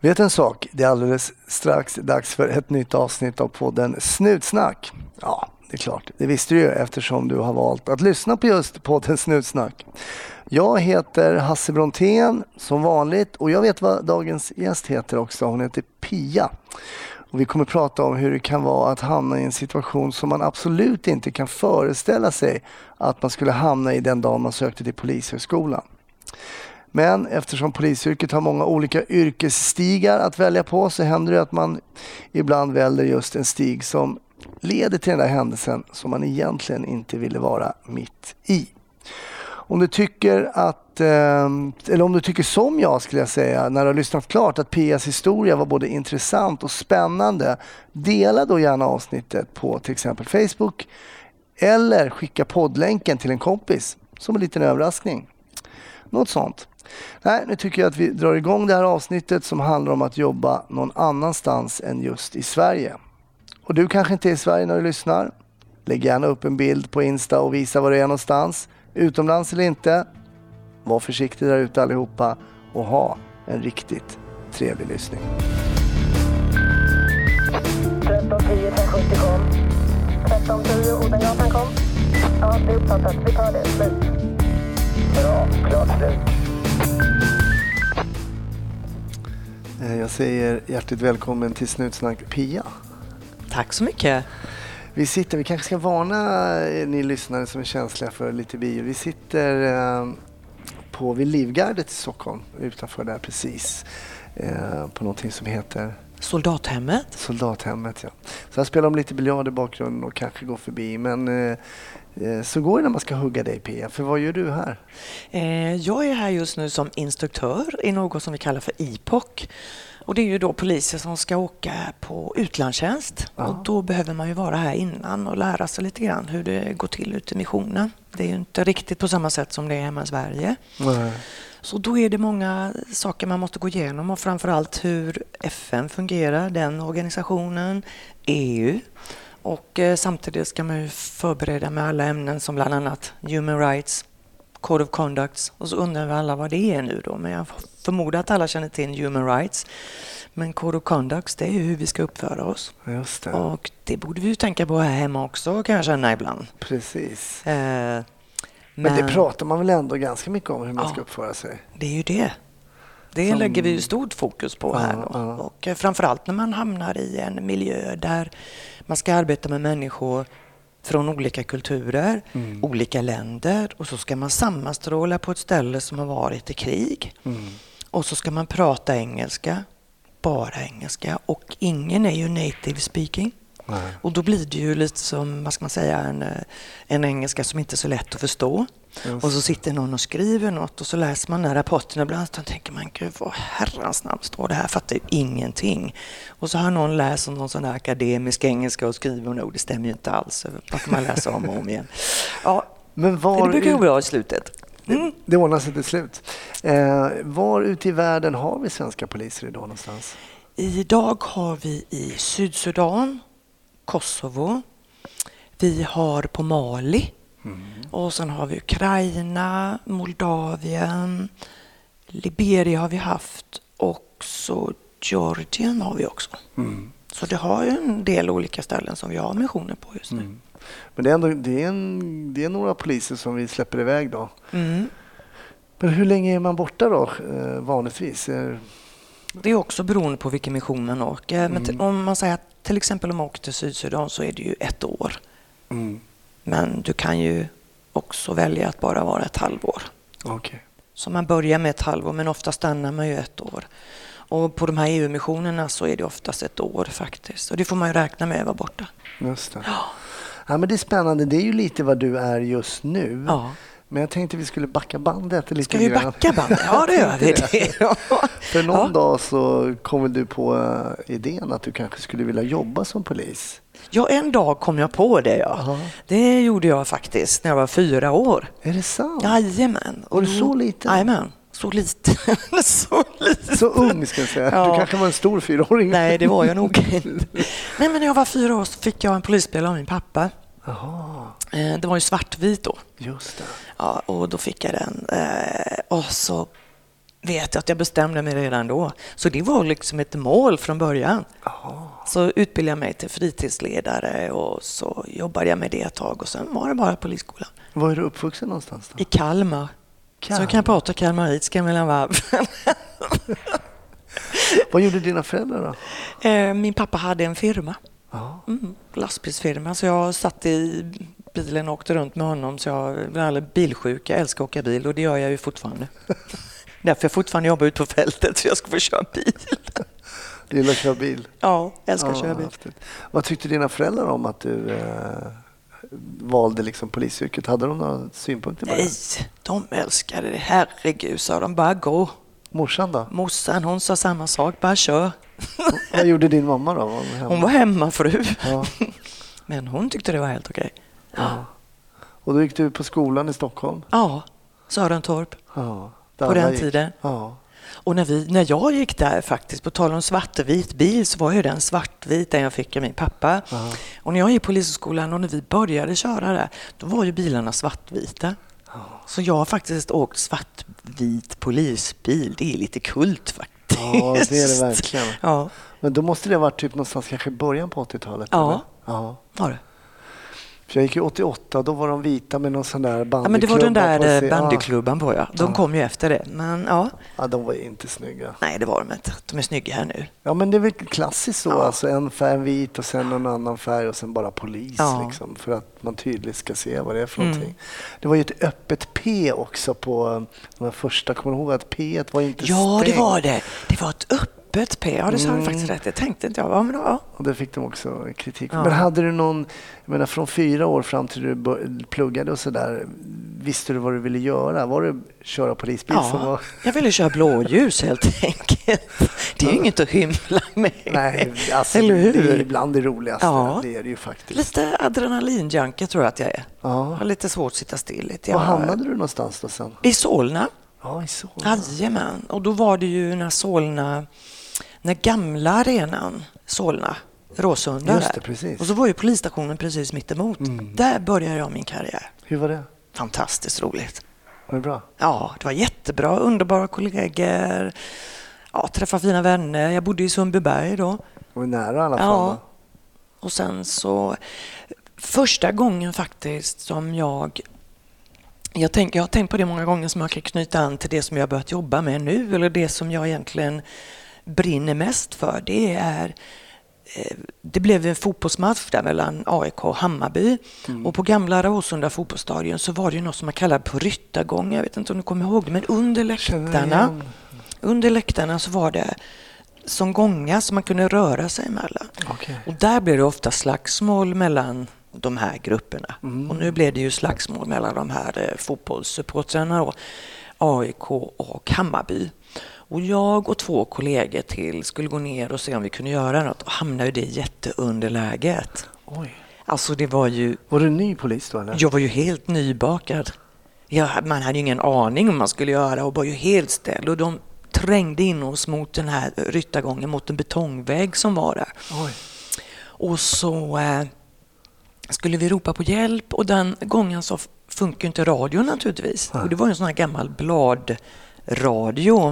Vet en sak? Det är alldeles strax dags för ett nytt avsnitt av podden Snutsnack. Ja, det är klart. Det visste du ju eftersom du har valt att lyssna på just podden Snutsnack. Jag heter Hasse Brontén som vanligt och jag vet vad dagens gäst heter också. Hon heter Pia. Och vi kommer prata om hur det kan vara att hamna i en situation som man absolut inte kan föreställa sig att man skulle hamna i den dag man sökte till Polishögskolan. Men eftersom polisyrket har många olika yrkesstigar att välja på så händer det att man ibland väljer just en stig som leder till den där händelsen som man egentligen inte ville vara mitt i. Om du tycker att, ehm, eller om du tycker som jag skulle jag säga, när du har lyssnat klart att Pias historia var både intressant och spännande, dela då gärna avsnittet på till exempel Facebook eller skicka poddlänken till en kompis som en liten överraskning. Något sånt. Nej, nu tycker jag att vi drar igång det här avsnittet som handlar om att jobba någon annanstans än just i Sverige. Och du kanske inte är i Sverige när du lyssnar. Lägg gärna upp en bild på Insta och visa var du är någonstans. Utomlands eller inte. Var försiktig där ute allihopa och ha en riktigt trevlig lyssning. 1310 kom. 1310 Odengatan kom. Ja, det är uppfattat. Vi tar det. Slut. Bra. Klart slut. Eh, Jag säger hjärtligt välkommen till Snutsnack Pia. Tack så mycket. Vi sitter, vi kanske ska varna ni lyssnare som är känsliga för lite bio. Vi sitter eh, på vid Livgardet i Stockholm, utanför där precis. Eh, på någonting som heter Soldathemmet. Soldathemmet. Ja. Så jag spelar om lite biljard i bakgrunden och kanske går förbi. Men eh, eh, så går det när man ska hugga dig Pia. För vad gör du här? Eh, Jag är här just nu som instruktör i något som vi kallar för IPOC. Och det är ju då poliser som ska åka på utlandstjänst. Ja. Och då behöver man ju vara här innan och lära sig lite grann hur det går till ute i missionen. Det är ju inte riktigt på samma sätt som det är hemma i Sverige. Nej. Så då är det många saker man måste gå igenom och framförallt hur FN fungerar, den organisationen, EU. Och eh, samtidigt ska man ju förbereda med alla ämnen som bland annat Human Rights, Code of Conducts och så undrar vi alla vad det är nu då. Men jag förmodar att alla känner till Human Rights. Men Code of Conducts, det är ju hur vi ska uppföra oss. Just det. Och det borde vi ju tänka på här hemma också kan jag känna ibland. Precis. Eh, Men, det pratar man väl ändå ganska mycket om hur man Ja. ska uppföra sig? Det är ju det. Det Som- lägger vi ju stort fokus på Ja, här. Då. ja. Och eh, framförallt när man hamnar i en miljö där man ska arbeta med människor från olika kulturer, Mm. olika länder och så ska man sammanstråla på ett ställe som har varit i krig. Mm. Och så ska man prata engelska, bara engelska och ingen är ju native speaking. Nej. Och då blir det ju lite som, vad ska man säga, en, eh, en engelska som inte är så lätt att förstå. Just Och så sitter någon och skriver något och så läser man den här rapporten ibland och tänker man, gud vad herrans namn står det här? Fattar ju ingenting. Och så har någon läst någon sån här akademisk engelska och skriver nog, det stämmer ju inte alls. Vad kan man läsa om och om igen? Ja, Men var det brukar gå bra i slutet. Mm. Det ordnar sig till slut. Eh, var ute i världen har vi svenska poliser idag någonstans? Idag har vi i Sydsudan, Kosovo, vi har på Mali och sen har vi Ukraina, Moldavien, Liberia har vi haft och så Georgien har vi också. Så det har ju en del olika ställen som vi har missioner på just nu. Men det är, ändå, det, är en, det är några poliser som vi släpper iväg då. Mm. Men hur länge är man borta då eh, vanligtvis? Det är också beroende på vilken mission man åker. Men till, om man säger att till exempel om man åker till Sydsudan så är det ju ett år. mm. Men du kan ju också välja att bara vara ett halvår. Okej. Så man börjar med ett halvår, men ofta stannar man ju ett år. Och på de här EU-missionerna så är det oftast ett år faktiskt. Och det får man ju räkna med att vara borta. Just det. Ja, men det är spännande. Det är ju lite vad du är just nu. Ja. Men jag tänkte vi skulle backa bandet lite Ska vi grann. backa bandet? Ja, det gör vi. Det. För någon Ja. dag så kom du på eh, idén att du kanske skulle vilja jobba som polis. Ja, en dag kom jag på det. Ja. Aha. Det gjorde jag faktiskt när jag var fyra år. Är det sant? Jajamän. Var du så liten? Jajamän. Så liten. så liten. Så ung ska jag säga. Ja. Du kanske var en stor fyraåring. Nej, det var jag nog inte. Nej, men när jag var fyra år så fick jag en polisbil av min pappa. Jaha, Eh, Det var ju svartvit då. just det. Ja, och då fick jag den. Eh, Och så vet jag att jag bestämde mig redan då. Så det var liksom ett mål från början. Så utbildade jag mig till fritidsledare och så jobbade jag med det ett tag och sen var det bara polisskolan. Var är du uppvuxen någonstans? Då? I Kalmar. Så jag kan prata kalmaritiska mellan varven. Vad gjorde dina föräldrar då? Eh, Min pappa hade en firma, Ja. mm, lastbilsfirma, så jag satt i bilen och åkte runt med honom. Så jag blev bilsjuk. Jag älskar att åka bil och det gör jag ju fortfarande. Därför jag fortfarande jobbar ute på fältet så jag ska få köra bil. Du gillar att köra bil? Ja, jag älskar att Ja, köra bil. häftigt. Vad tyckte dina föräldrar om att du eh, valde liksom polisyrket? Hade de några synpunkter på Nej, det? de älskade det. Herregud, sa de. Bara gå. Morsan då? Morsan, hon sa samma sak. Bara kör. Vad gjorde din mamma då? Var hon hemma? Hon var hemmafru. Ja. Men hon tyckte det var helt okej. Ja. Och då gick du på skolan i Stockholm? Ja, Sörentorp. Ja. På den gick. tiden. Ja. Och när, vi, när jag gick där faktiskt, på tal om svartvit bil, så var ju den svartvit den jag fick av min pappa. Ja. Och när jag gick på Polishögskolan och när vi började köra där, då var ju bilarna svartvita. Så jag har faktiskt åkt svartvit polisbil. Det är lite kult faktiskt. Ja, det är det verkligen. Ja, Men då måste det ha varit typ någonstans kanske i början på 80-talet? Ja. eller? ja. var det. För jag gick i 88, då var de vita med någon sån där bandyklubba Ja, men det var den där eh, bandyklubban på, ja. De Ja. kom ju efter det. Men ja, Ja, ja, de var ju inte snygga. nej det var de inte. De är snygga här nu. Ja, men det är väl klassiskt så. Ja. Alltså en färg vit och sen en annan färg och sen bara polis. Ja. Liksom, för att man tydligt ska se vad det är för Mm. någonting. Det var ju ett öppet P också på eh, de första. Kommer du ihåg att P var inte Ja, det stängt? var det. Det var ett öppet P. Ja, det sa du Mm. faktiskt rätt. Det tänkte inte jag. Ja, men ja. Och det fick de också kritik. Ja. Men hade du någon, jag menar från fyra år fram till du pluggade och sådär, visste du vad du ville göra? Var det köra polisbil som ja. var... Jag ville köra blåljus helt enkelt. Det är ju inget att hymla med. Nej, alltså, Eller hur? det är ibland det roligaste. Ja. Det är det ju faktiskt. Lite adrenalinjunkie tror jag att jag är. Jag Ja. har lite svårt att sitta still. Lite. Var Jag- hamnade du någonstans då sen? I Solna. Ja, i Solna. Jajamän. Och då var det ju när Solna, när gamla arenan Solna, Råsunda Just det, precis. Mm. Och så var ju polisstationen precis mitt emot. Där började jag min karriär. Hur var det? Fantastiskt roligt. Var det bra? Ja, det var jättebra. Underbara kollegor. Ja, träffa fina vänner. Jag bodde i Sundbyberg då. Det var nära i alla fall. Ja. Och sen så första gången faktiskt som jag jag, tänk, jag har tänkt på det många gånger som jag kan knyta an till det som jag har börjat jobba med nu eller det som jag egentligen brinner mest för. Det är eh, det blev en fotbollsmatch där mellan AIK och Hammarby och på gamla Råsunda fotbollsstadion så var det något som man kallar på ryttargång. Jag vet inte om du kommer ihåg det, men under läktarna, under läktarna så var det som gångar som man kunde röra sig emellan. Okej. Och där blev det ofta slagsmål mellan de här grupperna. Och nu blev det ju slagsmål mellan de här eh, fotbollssupportrarna AIK och Hammarby. Och jag och två kollegor till skulle gå ner och se om vi kunde göra något och hamnade i det jätteunderläget. Oj. Alltså det var ju, Var du ny polis då eller? jag var ju helt nybakad. Ja, man hade ju ingen aning om man skulle göra och var ju helt ställd och de trängde in oss mot den här ryttargången, mot en betongvägg som var där. Oj. Och så eh, skulle vi ropa på hjälp och den gången så funkar inte radion naturligtvis. Och det var en sån här gammal bladradio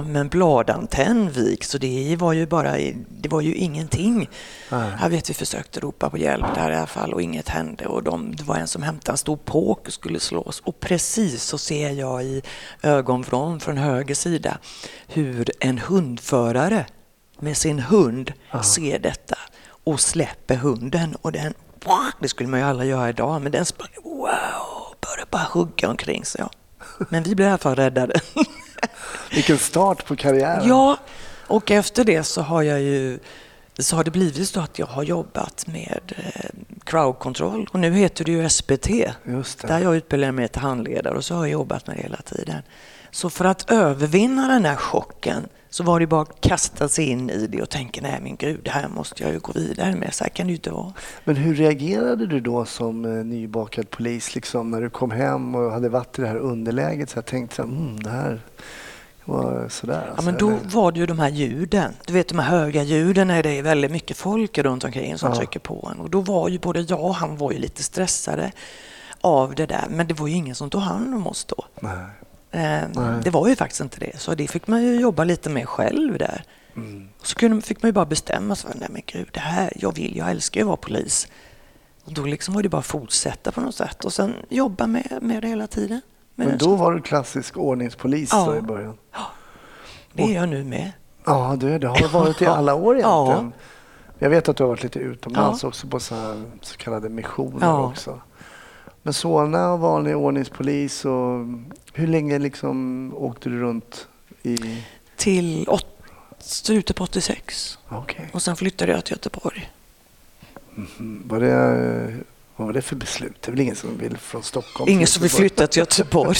med en bladantenn vik så det var ju bara, det var ju ingenting. Nej. Jag vet vi försökte ropa på hjälp där i alla fall och inget hände och de, det var en som hämtade en stor påk och skulle slås och precis så ser jag i ögonvrån från höger sida hur en hundförare med sin hund ser detta och släpper hunden och den, det skulle man ju aldrig göra idag, men den sprang wow, började bara hugga omkring sig. Men vi blev i alla fall räddade. Vilken start på karriären. Ja, och efter det så har jag ju så har det blivit så att jag har jobbat med eh, crowd control och nu heter det ju. Just det. Där jag utbildade mig till handledare och så har jag jobbat med det hela tiden. Så för att övervinna den här chocken så var det bara att kasta sig in i det och tänka nej men gud, det här måste jag ju gå vidare med, så här kan det ju inte vara. Men hur reagerade du då som eh, nybakad polis liksom, när du kom hem och hade varit i det här underläget? Så jag tänkte så här, mm, det här var sådär. Ja, Alltså, men då eller? var det ju de här ljuden. Du vet de här höga ljuden när det är väldigt mycket folk runt omkring som Ja. trycker på en. Och då var ju både jag och han var ju lite stressade av det där. Men det var ju ingen som tog hand om oss då. Nej. Eh, Nej. det var ju faktiskt inte det. Så det fick man ju jobba lite med själv där. Mm. Så kunde, fick man ju bara bestämma sig. Nej men gud, det här, jag vill, jag älskar ju att vara polis. Och då liksom var det bara att fortsätta på något sätt och sen jobba med, med det hela tiden. Men då var du klassisk ordningspolis Ja. i början? det är jag nu med. Ja, du, det har du varit i alla år Ja. egentligen. Jag vet att du har varit lite utomlands också på så, här, så kallade missioner Ja. också. Men Solna och vanlig ordningspolis och hur länge liksom åkte du runt i... Till åt, slutet på 86. Okej. Och sen flyttade jag till Göteborg. Mm. Var det, vad var det för beslut? Det är väl ingen som vill från Stockholm? Ingen som vill flytta till Göteborg.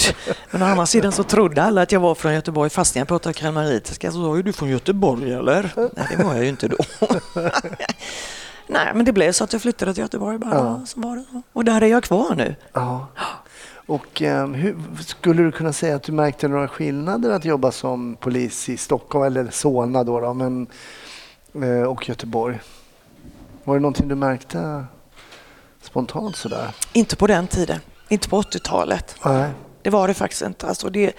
Men å andra sidan så trodde alla att jag var från Göteborg fastän jag pratade kalmaritiska. Så sa ju du från Göteborg eller? Nej, det var jag ju inte då. Nej, men det blev så att jag flyttade till Göteborg bara. Ja. Så var det. Och där är jag kvar nu. Ja. Och eh, hur, skulle du kunna säga att du märkte några skillnader att jobba som polis i Stockholm eller Solna då, då men, eh, och Göteborg? Var det någonting du märkte spontant sådär? Inte på den tiden. Inte på 80-talet. Nej. Det var det faktiskt inte. Alltså det,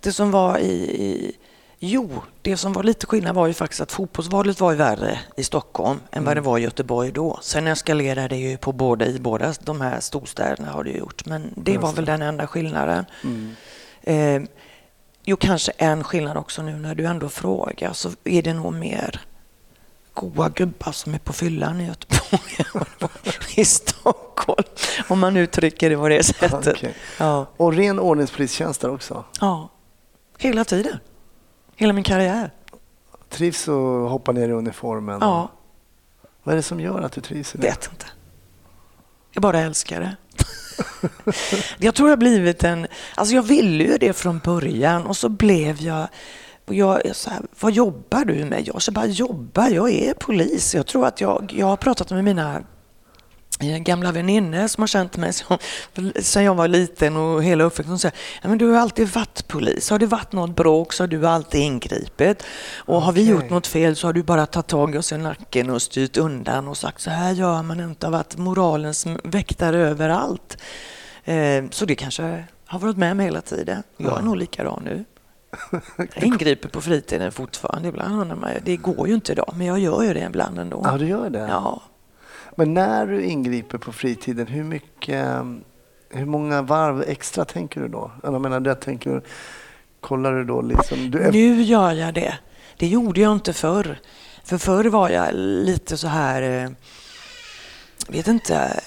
det som var i, i... Jo, det som var lite skillnad var ju faktiskt att fotbollsvalet var ju värre i Stockholm än vad det var i Göteborg då. Sen eskalerade det ju på båda, i båda de här storstäderna har det gjort. Men det var väl den enda skillnaden. Mm. Eh, jo, kanske en skillnad också nu när du ändå frågar så är det nog mer goa gubbar som är på fyllan i Göteborg i Stockholm. Om man uttrycker det på det sättet. Okej. Ja. Och ren ordningspolistjänst där också? Ja, hela tiden. Hela min karriär. Trivs att hoppa ner i uniformen? Ja, Vad är det som gör att du trivs i det? vet inte. Jag bara älskar det. jag tror jag har blivit en... Alltså jag ville ju det från början och så blev jag... och Jag är så här, vad jobbar du med? Jag så bara jobba, jag är polis. Jag tror att jag, jag har pratat med mina eh, gamla väninnor som har känt mig sen jag var liten och hela uppväxten. Säger, men du har alltid varit polis. Har det varit något bråk så har du alltid ingripit. Och har vi gjort något fel så har du bara tagit tag i oss i nacken och styrt undan och sagt så här gör man inte. Har varit moralens väktare överallt. Eh, så det kanske har varit med mig hela tiden. Jag är Ja. nog likadan nu. Jag ingriper på fritiden fortfarande. Ibland undrar man, det går ju inte idag, men jag gör ju det ibland ändå. Ja, du gör det? Ja. Men när du ingriper på fritiden, hur mycket, hur många varv extra tänker du då? Jag menar, det tänker du, kollar du då liksom? Du, Nu gör jag det. Det gjorde jag inte förr. För förr var jag lite så här, eh, vet inte,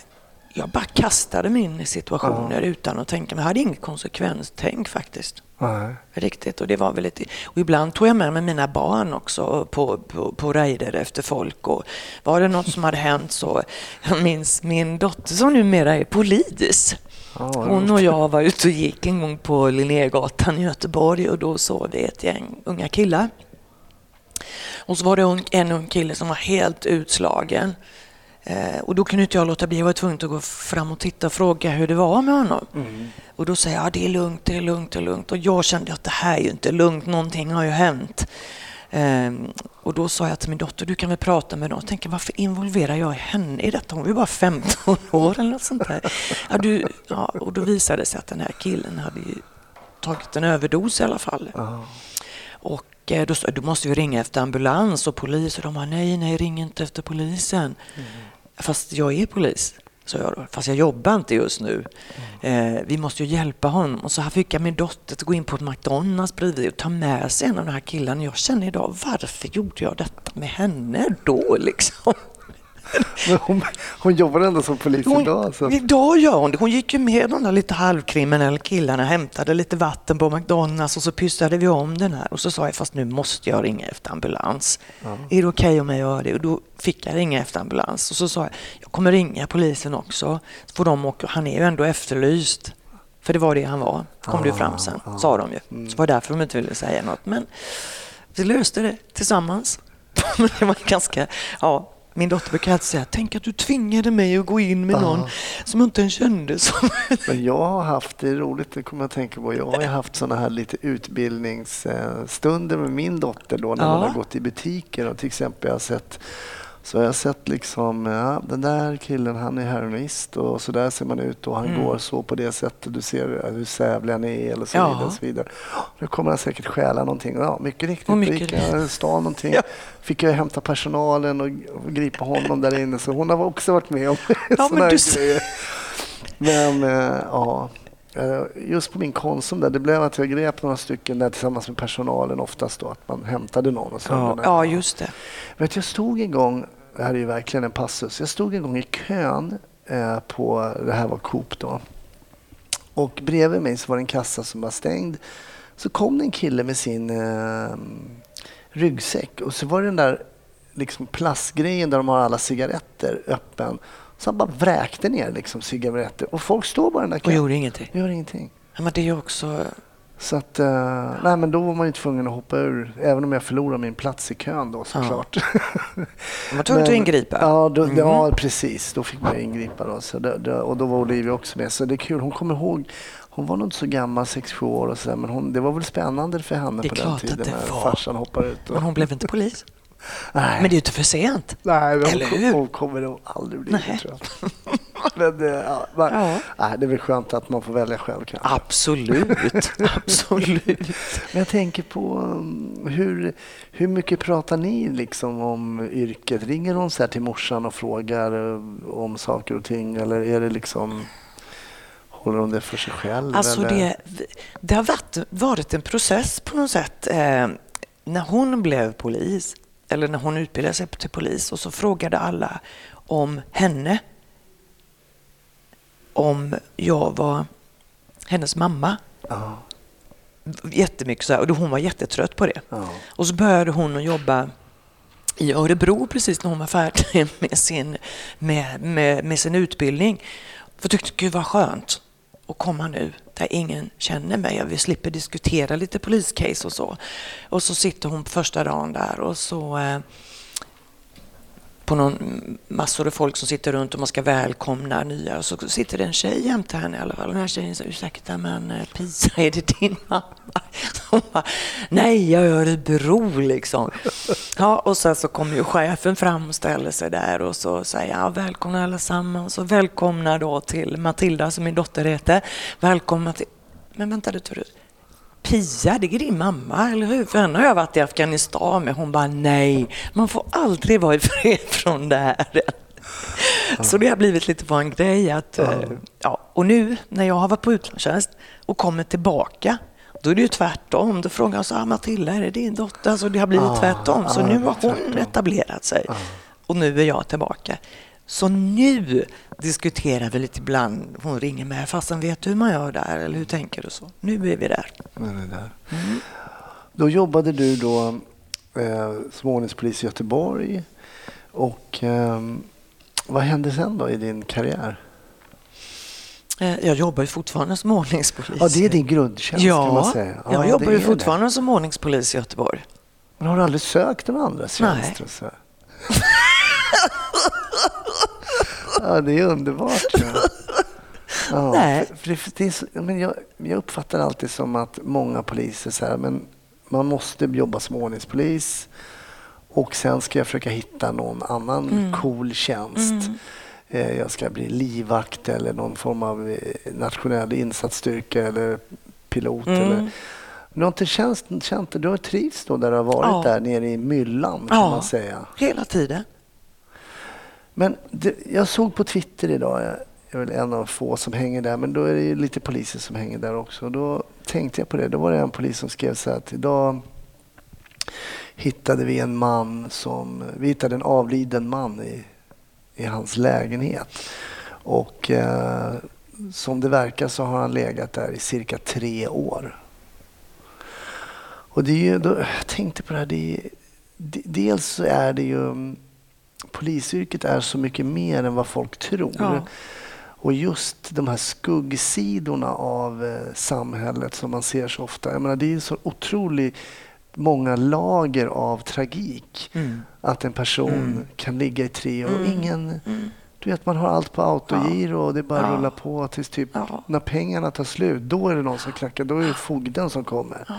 jag bara kastade mig in i situationer utan att tänka. Men jag hade inget konsekvenstänk faktiskt. Nej. Riktigt. Och, det var väl lite, och ibland tog jag med mig mina barn också på, på, på raider efter folk. Och var det något som hade hänt så, jag minns min dotter som numera är polis. Hon och jag var ute och gick en gång på Linnégatan i Göteborg och då såg vi ett gäng unga killar. Och så var det en ung kille som var helt utslagen. Eh, och då kunde inte jag låta bli, jag var tvungen att gå fram och titta och fråga hur det var med honom. Mm. Och då säger jag, ja, det är lugnt, det är lugnt, det är lugnt. Och jag kände att det här är ju inte lugnt, någonting har ju hänt. Ehm, och då sa jag till min dotter, du kan väl prata med dem. Jag tänker, varför involverar jag henne i detta? Hon var bara 15 år eller något sånt där. Ja, du, ja, och då visade det sig att den här killen hade tagit en överdos i alla fall. Ja. Och eh, då sa jag, du måste ju ringa efter ambulans och polis. Och de bara, nej, nej, ring inte efter polisen. Fast jag är polis, sa jag då. Fast jag jobbar inte just nu. Eh, vi måste ju hjälpa honom. Och så här fick jag min dotter att gå in på ett McDonalds bredvid och ta med sig en av de här killarna. Jag känner idag, varför gjorde jag detta med henne då liksom? Men hon, hon jobbar ändå som polis Hon, idag. Så. Idag gör hon det. Hon gick ju med de där lite halvkriminella killarna, hämtade lite vatten på McDonalds och så pyssade vi om den här. Och så sa jag, fast nu måste jag ringa efter ambulans. Är det okej om jag gör det? Och då fick jag ringa efter ambulans. Och så sa jag, jag kommer ringa polisen också. Så får de åka. Han är ju ändå efterlyst. För det var det han var, kom det ju fram sen, sa de ju. Så var det därför de inte ville säga något. Men vi löste det tillsammans. Det var ganska, ja, min dotter brukar alltid säga, tänk att du tvingade mig att gå in med någon som jag inte ens kände. Som... Men jag har haft, det är roligt, det kommer jag att tänka på, jag har haft sådana här lite utbildningsstunder med min dotter då när Ja. hon har gått i butiker och till exempel jag har sett Så har jag sett liksom, ja, den där killen han är heroinist och så där ser man ut och han Mm. går så på det sättet. Du ser hur sävlig han är eller så Ja. vidare. Och så vidare. Nu kommer han säkert stjäla någonting. Ja, mycket riktigt. Och mycket gick jag stal någonting. Ja. Fick jag hämta personalen och, gripa honom där inne. Så hon har också varit med om Ja, ser- grejer. Men eh, ja, just på min Konsum där, det blev att jag grep några stycken där tillsammans med personalen oftast då, att man hämtade någon och så. Ja, ja, just det. Vet, jag stod en gång, det här är ju verkligen en passus, jag stod en gång i kön eh, på, det här var Coop då, och bredvid mig så var det en kassa som var stängd. Så kom det en kille med sin eh, ryggsäck och så var det den där liksom plastgrejen där de har alla cigaretter öppen. Så han bara vräkte ner liksom cigaretter och folk står bara i den där Och kön. gjorde ingenting. Gör ingenting. Ja, men det är också... Så att, eh, nej men då var man ju tvungen att hoppa ur, även om jag förlorade min plats i kön då såklart. De var tvungna att ingripa. Ja, då, Mhm. ja, precis. Då fick man ingripa. Då. Så det, det, och då var Olivia också med. Så det är kul. Hon kommer ihåg, hon var nog inte så gammal, 6-7 år och sådär, men hon, det var väl spännande för henne på den tiden det när var. farsan hoppade ut. Och, Men hon blev inte polis. Nej, Men det är ju inte för sent. nej, men eller hon, hur? hon kommer nog aldrig bli Nej. det tror jag. men, eh, ja, men, Ja. nej, det är väl skönt att man får välja själv kanske. Absolut. Absolut. Men jag tänker på um, hur, hur mycket pratar ni liksom om yrket? Ringer hon så till morsan och frågar eh, om saker och ting eller är det liksom Håller hon det för sig själv? Alltså det, det har varit, varit en process på något sätt. Eh, när hon blev polis, eller när hon utbildade sig till polis, och så frågade alla om henne. Om jag var hennes mamma. Ja, Jättemycket så här, och då hon var jättetrött på det. ja. Och så började hon att jobba i Örebro precis när hon var färdig med sin, med, med, med sin utbildning. För jag tyckte, gud vad skönt och komma nu där ingen känner mig och vi slipper diskutera lite poliscase och så. Och så sitter hon första dagen där och så eh, på någon massor av folk som sitter runt och man ska välkomna nya och så sitter det en tjej jämte henne i alla fall. Och den här tjejen säger ursäkta men eh, Pisa, är det din mamma? Hon bara, nej jag är Örebro liksom. Ja, och sen så kommer ju chefen fram och ställer sig där och så säger jag välkomna allesammans och välkomna då till Matilda som min dotter heter. Välkomna till... Men vänta lite du. Pia, det är din mamma, eller hur? För henne har jag varit i Afghanistan med. Hon bara, nej, man får aldrig vara ifred från det här. Så det har blivit lite på en grej. Att, eh, ja. Och nu när jag har varit på utlandstjänst och kommer tillbaka, då är det ju tvärtom. Då frågar jag så här, Matilda, är det din dotter? Alltså det har blivit Ah, tvärtom. Så nu har hon tvärtom. etablerat sig. Och nu är jag tillbaka. Så nu diskuterar vi lite ibland. Hon ringer mig, fastän vet du hur man gör där? Eller hur tänker du så? Nu är vi där. Det där. Då jobbade du då eh, som ordningspolis i Göteborg. Och ehm, vad hände sen då i din karriär? Eh, Jag jobbar ju fortfarande som ordningspolis. Ja, det är din grundtjänst kan man Ja, säga. jag det jobbar är ju det. fortfarande som ordningspolis i Göteborg. Men har du aldrig sökt några andra tjänster? och Så här? ja, det är underbart. Ja. Ja, Nej. För, för det, är så, men jag, jag uppfattar alltid som att många poliser så här, men man måste jobba som ordningspolis och sen ska jag försöka hitta någon annan Mm. cool tjänst. Eh, Jag ska bli livvakt eller någon form av eh, nationell insatsstyrka eller pilot. Mm. Eller, du har inte känt, känt du har trivts då där du har varit Ja. där nere i myllan kan Ja. man säga. Hela tiden. Men det, jag såg på Twitter idag, jag är väl en av få som hänger där, men då är det ju lite poliser som hänger där också. Då tänkte jag på det, då var det en polis som skrev så här att idag hittade vi en man som, vi hittade en avliden man i, i hans lägenhet. Och eh, som det verkar så har han legat där i cirka tre år. Och det är ju, då, jag tänkte på det här, det är, dels så är det ju polisyrket är så mycket mer än vad folk tror. Ja. Och just de här skuggsidorna av eh, samhället som man ser så ofta. Jag menar, det är så otroligt många lager av tragik. Mm. Att en person Mm. kan ligga i tre och Mm. ingen... Mm. Du vet, man har allt på autogiro och det bara Ja. rullar på tills typ Ja. när pengarna tar slut. Då är det någon som knackar. Då är det fogden som kommer. Ja.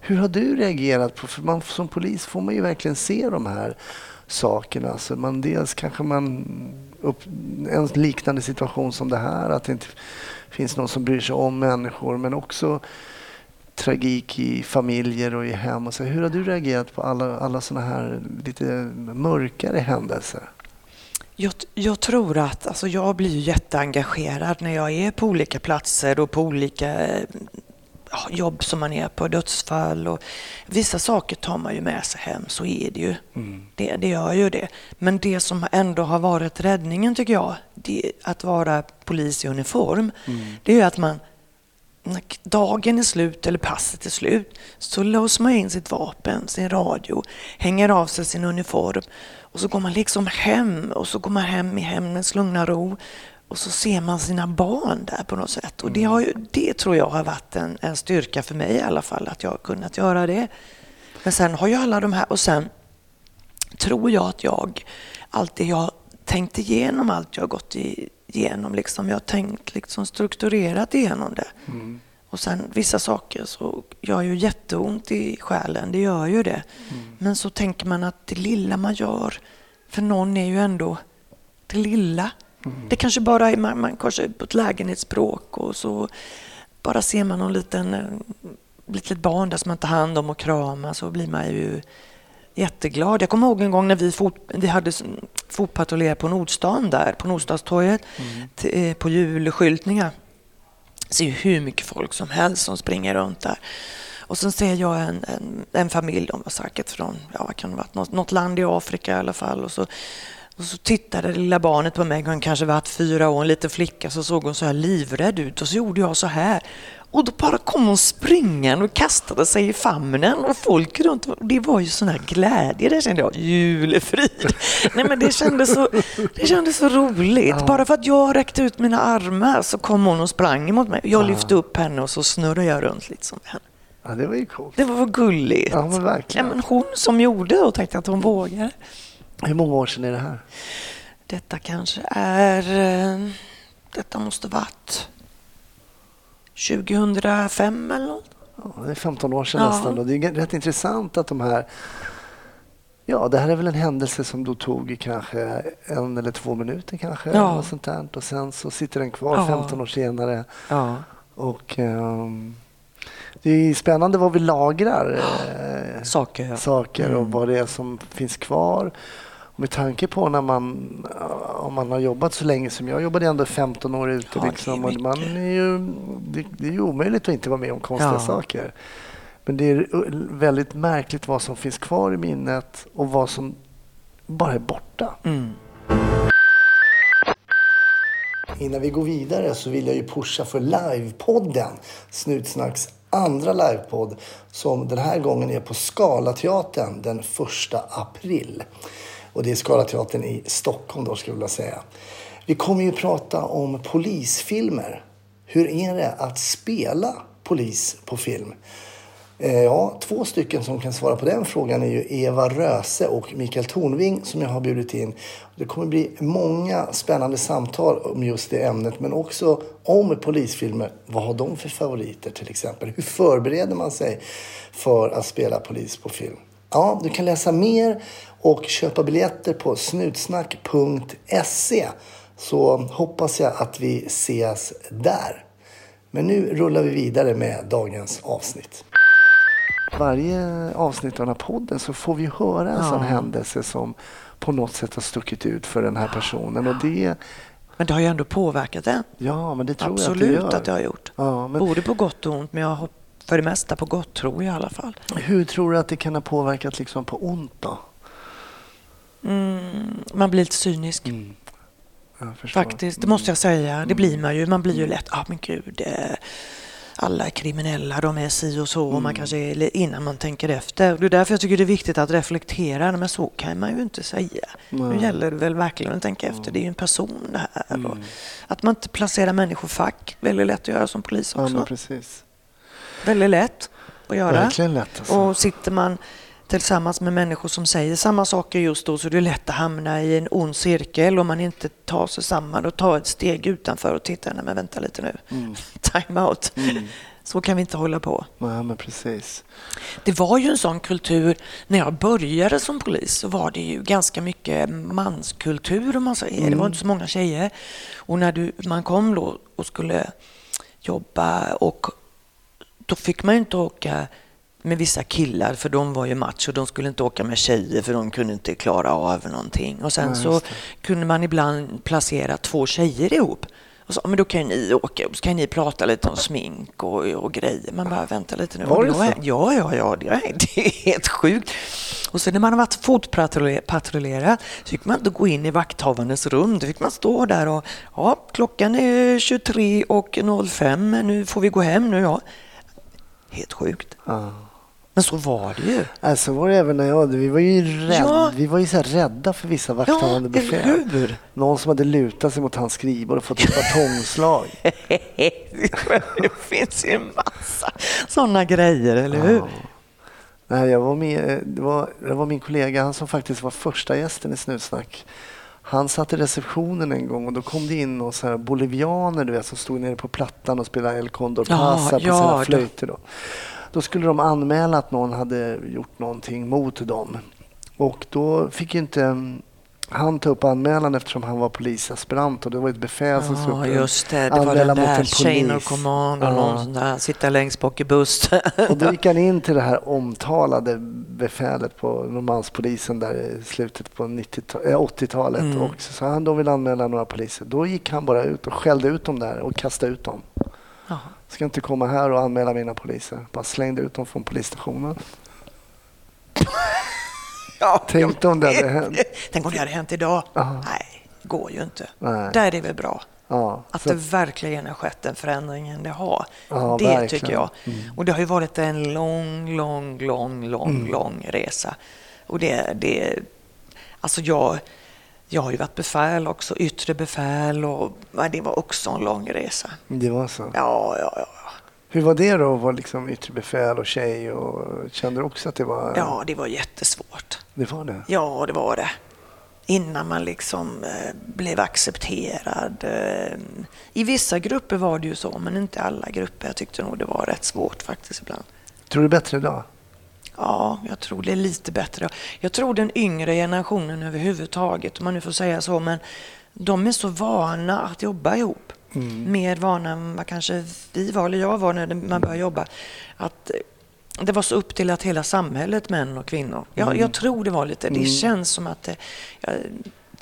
Hur har du reagerat på, för man, som polis får man ju verkligen se de här sakerna. Så alltså, man, dels kanske man upp, en liknande situation som det här, att det inte finns någon som bryr sig om människor, men också tragik i familjer och i hem. Och så. Hur har du reagerat på alla, alla sådana här lite mörkare händelser? Jag, jag, tror att alltså jag blir jätteengagerad när jag är på olika platser och på olika jobb som man är på, dödsfall och vissa saker tar man ju med sig hem, så är det ju. Mm. Det, det gör ju det. Men det som ändå har varit räddningen tycker jag, det, att vara polis i uniform, mm. det är ju att man när dagen är slut eller passet är slut så låser man in sitt vapen, sin radio, hänger av sig sin uniform och så går man liksom hem och så går man hem i hemmets lugna ro och så ser man sina barn där på något sätt. Och det, har ju, det tror jag har varit en, en styrka för mig i alla fall, att jag har kunnat göra det. Men sen har ju alla de här, och sen tror jag att jag alltid jag tänkt igenom allt jag har gått igenom. Liksom. Jag har tänkt liksom strukturerat igenom det. Mm. Och sen vissa saker så gör ju jätteont i själen, det gör ju det. Mm. Men så tänker man att det lilla man gör för någon är ju ändå det lilla. Det kanske bara är man, man kanske på ett lägenhetsbråk och så bara ser man någon liten eh, litet barn där som man tar hand om och kramar så blir man ju jätteglad. Jag kommer ihåg en gång när vi, fot, vi hade fotpatrullerat på Nordstan där, på Nordstadstorget, mm. Eh, på julskyltningar. Det ser ju hur mycket folk som helst som springer runt där. Och sen ser jag en, en, en familj, de var säkert från, ja vad kan det vara, något, något land i Afrika i alla fall. Och så och så tittade det lilla barnet på mig, hon kanske varit fyra år, en liten flicka, så såg hon så här livrädd ut och så gjorde jag så här. Och då bara kom hon springande och kastade sig i famnen och folk runt Det var ju sån här glädje, det kände jag. Julefrid! Nej men det kändes så, det kändes så roligt. Ja. Bara för att jag räckte ut mina armar så kom hon och sprang mot mig. Jag lyfte upp henne och så snurrade jag runt lite som henne. Ja, det var ju coolt. Det var gulligt. Ja, men verkligen. Ja, men hon som gjorde och tänkte att hon vågade. Hur många år sedan är det här? Detta kanske är... Eh, detta måste varit 2005 eller något. Ja, det är 15 år sedan ja. nästan. Och det är rätt intressant att de här... Ja, det här är väl en händelse som då tog kanske en eller två minuter kanske. Ja. Och, sånt där. och sen så sitter den kvar ja. 15 år senare. Ja. Och... Um, det är spännande vad vi lagrar. Eh, saker. saker mm. och vad det är som finns kvar med tanke på när man, om man har jobbat så länge som jag jobbade ändå 15 år ute. Ja, liksom, och man är ju, det, det, är ju omöjligt att inte vara med om konstiga ja. saker. Men det är väldigt märkligt vad som finns kvar i minnet och vad som bara är borta. Mm. Innan vi går vidare så vill jag ju pusha för livepodden Snutsnacks andra livepodd som den här gången är på Scalateatern den 1 april. Och det är Scalateatern i Stockholm då skulle jag vilja säga. Vi kommer ju prata om polisfilmer. Hur är det att spela polis på film? Eh, ja, två stycken som kan svara på den frågan är ju Eva Röse och Mikael Tornving som jag har bjudit in. Det kommer bli många spännande samtal om just det ämnet men också om polisfilmer. Vad har de för favoriter till exempel? Hur förbereder man sig för att spela polis på film? Ja, du kan läsa mer och köpa biljetter på snutsnack.se så hoppas jag att vi ses där. Men nu rullar vi vidare med dagens avsnitt. Varje avsnitt av den här podden så får vi höra en ja. sån händelse som på något sätt har stuckit ut för den här personen. Och det, men det har ju ändå påverkat en. Ja, men det tror Absolut jag att det gör. att det har gjort. Ja, men... Både på gott och ont, men jag har för det mesta på gott tror jag i alla fall. Hur tror du att det kan ha påverkat liksom på ont då? Mm, man blir lite cynisk. Mm. Faktiskt, det måste jag säga. Det blir man ju. Man blir ju mm. lätt, ah, men gud, eh, alla är kriminella, de är si och så. Mm. Och man mm. kanske är, innan man tänker efter. Det är därför jag tycker det är viktigt att reflektera. Men så kan man ju inte säga. Nej. Nu gäller det väl verkligen att tänka efter. Det är ju en person det här. Mm. Att man inte placerar människor fack. Väldigt lätt att göra som polis också. Ja, precis. Väldigt lätt att göra. Verkligen lätt. Alltså. Och sitter man tillsammans med människor som säger samma saker just då så är det lätt att hamna i en ond cirkel om man inte tar sig samman och tar ett steg utanför och tittar, nej men vänta lite nu, mm. time out. Mm. Så kan vi inte hålla på. Nej, men precis. Det var ju en sån kultur, när jag började som polis så var det ju ganska mycket manskultur om man säger. Det var inte så många tjejer. Och när du, man kom då och skulle jobba och då fick man ju inte åka med vissa killar för de var ju macho. De skulle inte åka med tjejer för de kunde inte klara av någonting. Och sen Nej, så kunde man ibland placera två tjejer ihop. Och så, men då kan ju ni åka upp, så kan ni prata lite om smink och, och grejer. Man bara, vänta lite nu. Var det så? Ja, ja, ja, det är, det är helt sjukt. Och så när man har varit fotpatrullerat så fick man inte gå in i vakthavandes rum. Då fick man stå där och, ja, klockan är 23 och 05, nu får vi gå hem nu, ja. Helt sjukt. Ja. Men så var det ju. Alltså var det även när jag, vi var ju, rädd, Ja. vi var ju så rädda för vissa vakthavande Ja, befäl. Någon som hade lutat sig mot hans skrivbord och fått ett batongslag. det finns ju en massa sådana grejer, eller hur? Nej, jag var med, det, var, det var min kollega, han som faktiskt var första gästen i Snutsnack. Han satt i receptionen en gång och då kom det in några så bolivianer du vet, som stod nere på plattan och spelade El Condor Ja, Pasa på ja, sina flöjter. Då. Då skulle de anmäla att någon hade gjort någonting mot dem. Och då fick inte mm, han ta upp anmälan eftersom han var polisaspirant och det var ett befäl som skulle Ja, upp- just det. Det var den där en chain polis. of command och Ja. någon sån där, sitta längst bak i bussen. Och då gick han in till det här omtalade befälet på Norrmalmspolisen där i slutet på 90 eh, 80-talet. Mm. Och så sa han de vill anmäla några poliser. Då gick han bara ut och skällde ut dem där och kastade ut dem. Ja. Ska inte komma här och anmäla mina poliser. Bara slängde ut dem från polisstationen. Ja, Tänk om det hade hänt. Tänk om det hade hänt idag. Ja. Nej, det går ju inte. Nej. Där är det väl bra. Ja, Att så det verkligen har skett en förändring än det har. Ja, det verkligen. tycker jag. Mm. Och det har ju varit en lång, lång, lång, lång, Mm. lång resa. Och det, det alltså jag, jag har ju varit befäl också, yttre befäl och det var också en lång resa. det var så. Ja, ja, ja. Hur var det då att vara liksom yttre befäl och tjej? Och kände du också att det var... Ja, det var jättesvårt. Det var det? Ja, det var det. Innan man liksom eh, blev accepterad. Eh, I vissa grupper var det ju så, men inte alla grupper. Jag tyckte nog det var rätt svårt faktiskt ibland. Tror du bättre idag? Ja, jag tror det är lite bättre. Jag tror den yngre generationen överhuvudtaget, om man nu får säga så, men de är så vana att jobba ihop. Mer vana än vad kanske vi var, eller jag var när man började jobba. Att eh, det var så upp till att hela samhället, män och kvinnor. Jag, jag tror det var lite, det känns som att det, jag,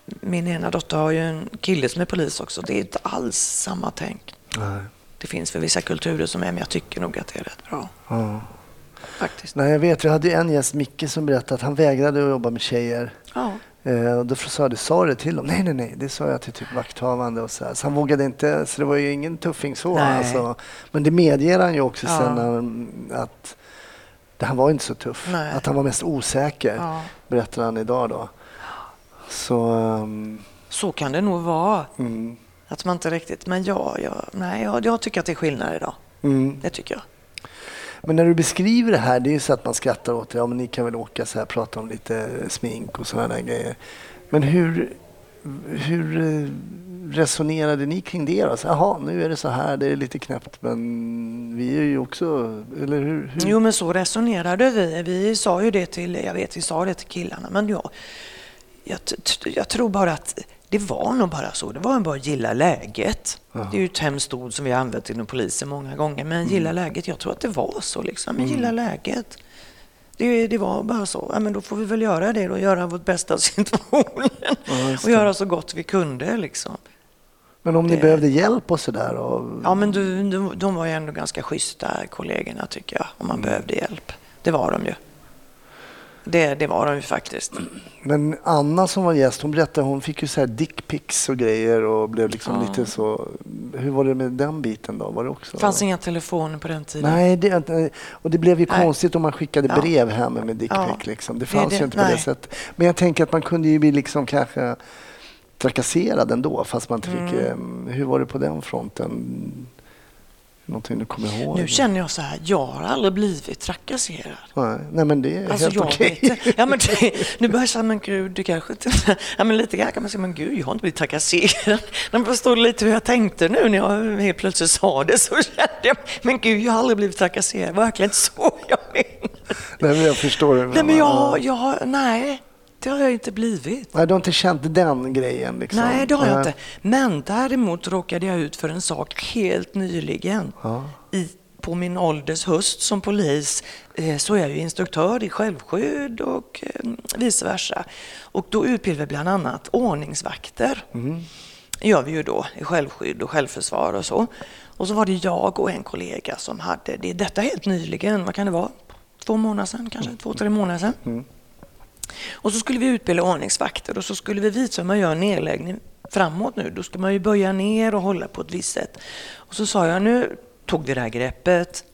min ena dotter har ju en kille som är polis också. Det är inte alls samma tänk. Nej. Det finns för vissa kulturer som är, men jag tycker nog att det är rätt bra. Ja. Faktiskt. Nej, jag vet, vi hade en gäst, Micke, som berättade att han vägrade att jobba med tjejer. Ja. Eh, och då sa jag, sa du det till dem? Nej, nej, nej, det sa jag till typ vakthavande och så här. Så han vågade inte, så det var ju ingen tuffing så. Alltså. Men det medger han ju också Ja. sen han- att det, han var inte så tuff. Nej. Att han var mest osäker, Ja. berättar han idag då. Så, ehm, Så kan det nog vara. mm, Att man inte riktigt... Men ja, ja, nej, jag, jag tycker att det är skillnad idag. mm. Det tycker jag. Men när du beskriver det här, det är ju så att man skrattar åt det. Ja, men ni kan väl åka så här, prata om lite smink och sådana där grejer. Men hur, hur eh, resonerade ni kring det då? Så, Jaha, nu är det så här, det är lite knäppt, men vi är ju också... Eller hur? hur? Jo, men så resonerade vi. Vi sa ju det till, jag vet, vi sa det till killarna, men jag, jag, jag tror bara att det var nog bara så. Det var bara att gilla läget. Ja. Det är ju ett hemskt ord som vi har använt inom polisen många gånger, men gilla läget. Jag tror att det var så liksom. Men gilla läget. Det, det var bara så. Ja, men då får vi väl göra det och göra vårt bästa av situationen. Ja, och göra så gott vi kunde liksom. Men om ni det- behövde hjälp och sådär? Och... Ja, men du, de, de var ju ändå ganska schyssta kollegorna tycker jag, om man behövde hjälp. Det var de ju. Det, det var de ju faktiskt. Men Anna som var gäst, hon berättade hon fick ju så här dickpics och grejer och blev liksom Ja. lite så... Hur var det med den biten då? Var det också... Det fanns inga telefoner på den tiden. Nej, det, och det blev ju Nej. konstigt om man skickade Ja. brev hem med dickpic. Ja. Liksom. Det Det fanns det. ju inte på det Nej. sättet. Men jag tänker att man kunde ju bli liksom kanske trakasserad ändå fast man inte fick... Mm. eh, Hur var det på den fronten? Någonting du kommer ihåg? Nu känner jag så här, jag har aldrig blivit trakasserad. Nej, nej men det är Alltså helt okej. ja, men det, Nu börjar jag säga, men gud, du kanske inte... Ja, men lite grann kan man säga, men gud, jag har inte blivit trakasserad. Men förstår du lite hur jag tänkte nu när jag helt plötsligt sa det så kände jag, men gud, jag har aldrig blivit trakasserad. Verkligen så jag menade. Nej, men jag förstår det. Nej, men jag, jag nej, det har jag inte blivit. Nej, du har inte känt den grejen? Liksom. Nej, det har jag inte. Men däremot råkade jag ut för en sak helt nyligen. I, på min ålders höst som polis eh, så är jag ju instruktör i självskydd och eh, vice versa. Och då utbildar vi bland annat ordningsvakter. Det gör vi ju då i självskydd och självförsvar och så. Och så var det jag och en kollega som hade det. Detta helt nyligen, vad kan det vara? Två månader sedan kanske? Två, tre månader sedan. Och så skulle vi utbilda ordningsvakter och så skulle vi visa hur man gör nedläggning framåt nu. Då ska man ju böja ner och hålla på ett visst sätt. Och så sa jag, nu tog vi det här greppet,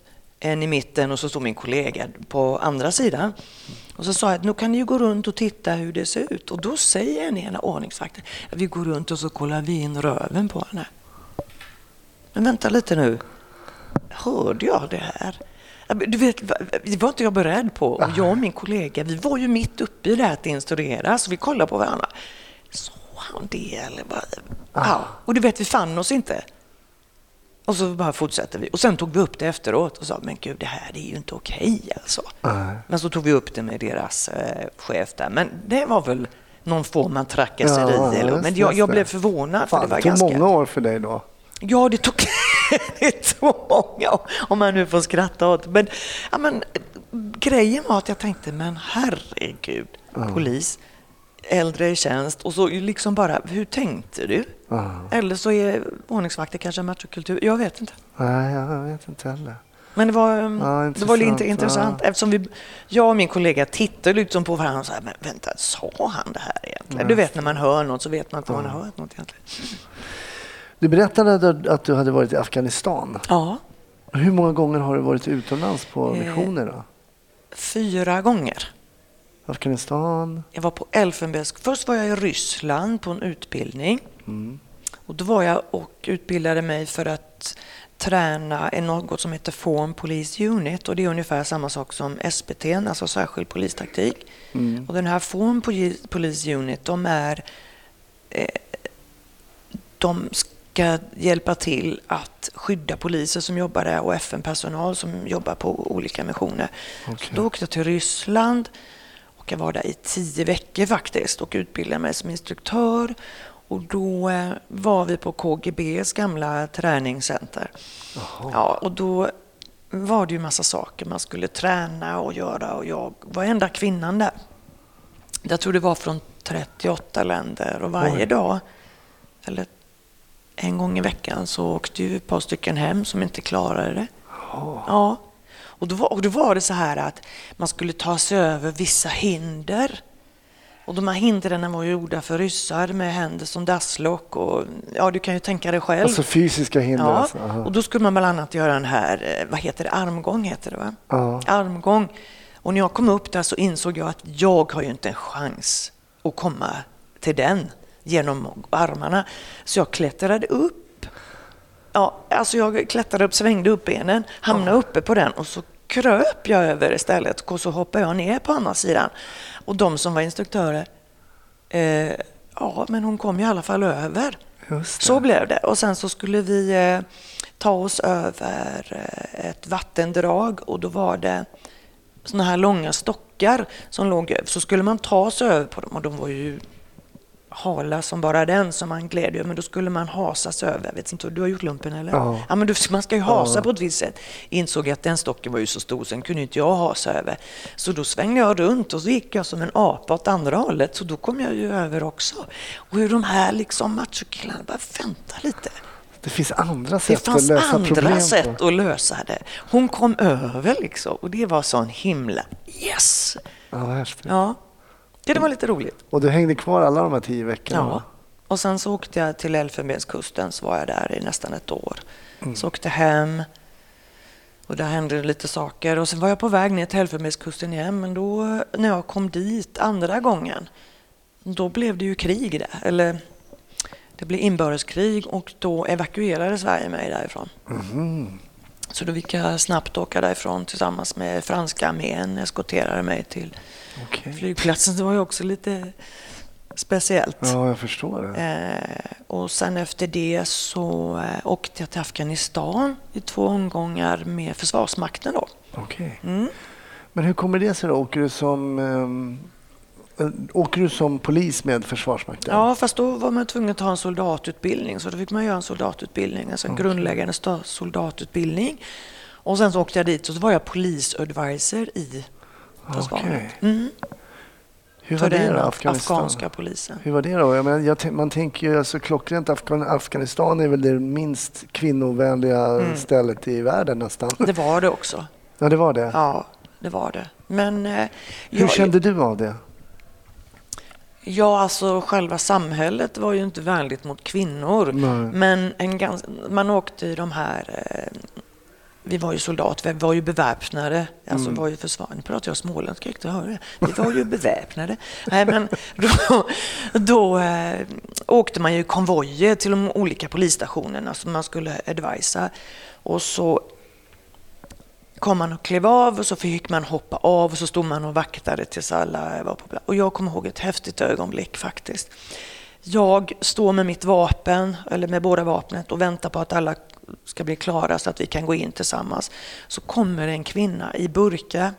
en i mitten och så stod min kollega på andra sidan. Och så sa jag att nu kan ni ju gå runt och titta hur det ser ut. Och då säger en ena ordningsvakten att vi går runt och så kollar vi in röven på henne. Men vänta lite nu. Hörde jag det här? Du vet, det var inte jag beredd på. Och jag och min kollega, vi var ju mitt uppe i det här att instruera, så vi kollade på varandra. Såg han det eller vad? Ja, och du vet, vi fann oss inte. Och så bara fortsatte vi. Och sen tog vi upp det efteråt och sa, men gud, det här är ju inte okej alltså. Nej. Men så tog vi upp det med deras eh, chef där. Men det var väl någon form av trakasseri. Ja, eller, men jag, jag blev förvånad. Fan, för det var det tog ganska... många år för dig då. Ja, det tog, det tog många om man nu får skratta åt Men, ja, men grejen var att jag tänkte, men herregud, polis, äldre i tjänst och så liksom bara, hur tänkte du? Ja. Eller så är ordningsvakter kanske machokultur, jag vet inte. Nej, jag vet inte heller. Men det var, Ja, det var lite intressant, ja. eftersom vi, jag och min kollega tittade liksom på varandra och sa, men vänta, sa han det här egentligen? Du vet när man hör något så vet man inte om man har hört något egentligen. Du berättade att- du hade varit i Afghanistan. Ja, Hur många gånger har du varit utomlands på Eh. missioner? Då? fyra gånger. Afghanistan? Jag var på Elfenbens... Först var jag i Ryssland på en utbildning. Och då var jag och utbildade mig för att träna i något som heter Form Police Unit och det är ungefär samma sak som SPT, alltså särskild polistaktik. Och den här Form Poli- Police Unit, de är eh, de ska hjälpa till att skydda poliser som jobbar där och FN-personal som jobbar på olika missioner. Så då åkte jag till Ryssland och jag var där i tio veckor faktiskt och utbildade mig som instruktör. Och då eh, var vi på KGBs gamla träningscenter. Ja, och då var det ju massa saker man skulle träna och göra och jag var enda kvinnan där. Jag tror det var från 38 länder och varje Oj. dag, eller en gång i veckan, så åkte ju ett par stycken hem som inte klarade det. Ja. Och då, var, och då var det så här att man skulle ta sig över vissa hinder. Och de här hindren var gjorda för ryssar med händer som dasslock och ja, du kan ju tänka dig själv. Alltså fysiska hinder? Ja, Alltså. Aha. och då skulle man bland annat göra den här, eh, vad heter det, armgång heter det va? Ja. Armgång. Och när jag kom upp där så insåg jag att jag har ju inte en chans att komma till den genom armarna. Så jag klättrade upp. Ja, alltså jag klättrade upp, svängde upp benen, hamnade uppe på den och så kröp jag över istället och så hoppade jag ner på andra sidan. Och de som var instruktörer, eh, ja men hon kom i alla fall över. Så blev det. Och sen så skulle vi eh, ta oss över eh, ett vattendrag och då var det såna här långa stockar som låg över. Så skulle man ta sig över på dem och de var ju hala som bara den som man gled över. Men då skulle man hasa sig över. Jag vet inte, du har gjort lumpen eller? Ja. men du, man ska ju hasa på ett visst sätt. Insåg att den stocken var ju så stor, sen kunde inte jag hasa över. Så då svängde jag runt och så gick jag som en apa åt andra hållet. Så då kom jag ju över också. Och hur de här liksom machokillarna bara, vänta lite. Det finns andra Det sätt att fanns lösa andra problem sätt på. att lösa det. Hon kom över liksom och det var sån himla yes! Ja, vad häftigt. Ja, det var lite roligt. Och du hängde kvar alla de här tio veckorna? Ja. Och sen så åkte jag till Elfenbenskusten, så var jag där i nästan ett år. Så åkte hem och där hände det lite saker. Och sen var jag på väg ner till Elfenbenskusten igen, men då när jag kom dit andra gången, då blev det ju krig där. Eller det blev inbördeskrig och då evakuerade Sverige mig därifrån. Så då fick jag snabbt åka därifrån tillsammans med franska armén eskorterade mig till Okej. flygplatsen. Det var ju också lite speciellt. Ja, jag förstår det. Eh, och sen efter det så eh, åkte jag till Afghanistan i två omgångar med Försvarsmakten. Då. Okej. Mm. Men hur kommer det sig då? Åker du som, eh, åker du som polis med Försvarsmakten? Ja, fast då var man tvungen att ha en soldatutbildning. Så då fick man göra en soldatutbildning, alltså en Okej. grundläggande soldatutbildning. Och sen så åkte jag dit och så var jag polisadvisor i försvaret. Okej. Mm, Hur var det då, Afghanistan? afghanska polisen. Hur var det då? Jag menar, jag, man tänker ju alltså klockrent Afghan, Afghanistan är väl det minst kvinnovänliga Mm. stället i världen nästan. Det var det också. Ja, det var det. Ja, det var det. Men eh, Hur jag, kände du av det? Ja, alltså själva samhället var ju inte vänligt mot kvinnor. Nej. Men en gans, man åkte i de här... Eh, vi var ju soldater, vi var ju beväpnade. Alltså Mm. var ju försvar. Nu pratar jag småländska, jag inte höra det. Vi var ju beväpnade. Nej, men då då eh, åkte man ju konvojer till de olika polisstationerna som man skulle advisa. Och så kom man och klev av och så fick man hoppa av och så stod man och vaktade tills alla var på plats. Och jag kommer ihåg ett häftigt ögonblick faktiskt. Jag står med mitt vapen, eller med båda vapnet och väntar på att alla ska bli klara så att vi kan gå in tillsammans. Så kommer en kvinna i burka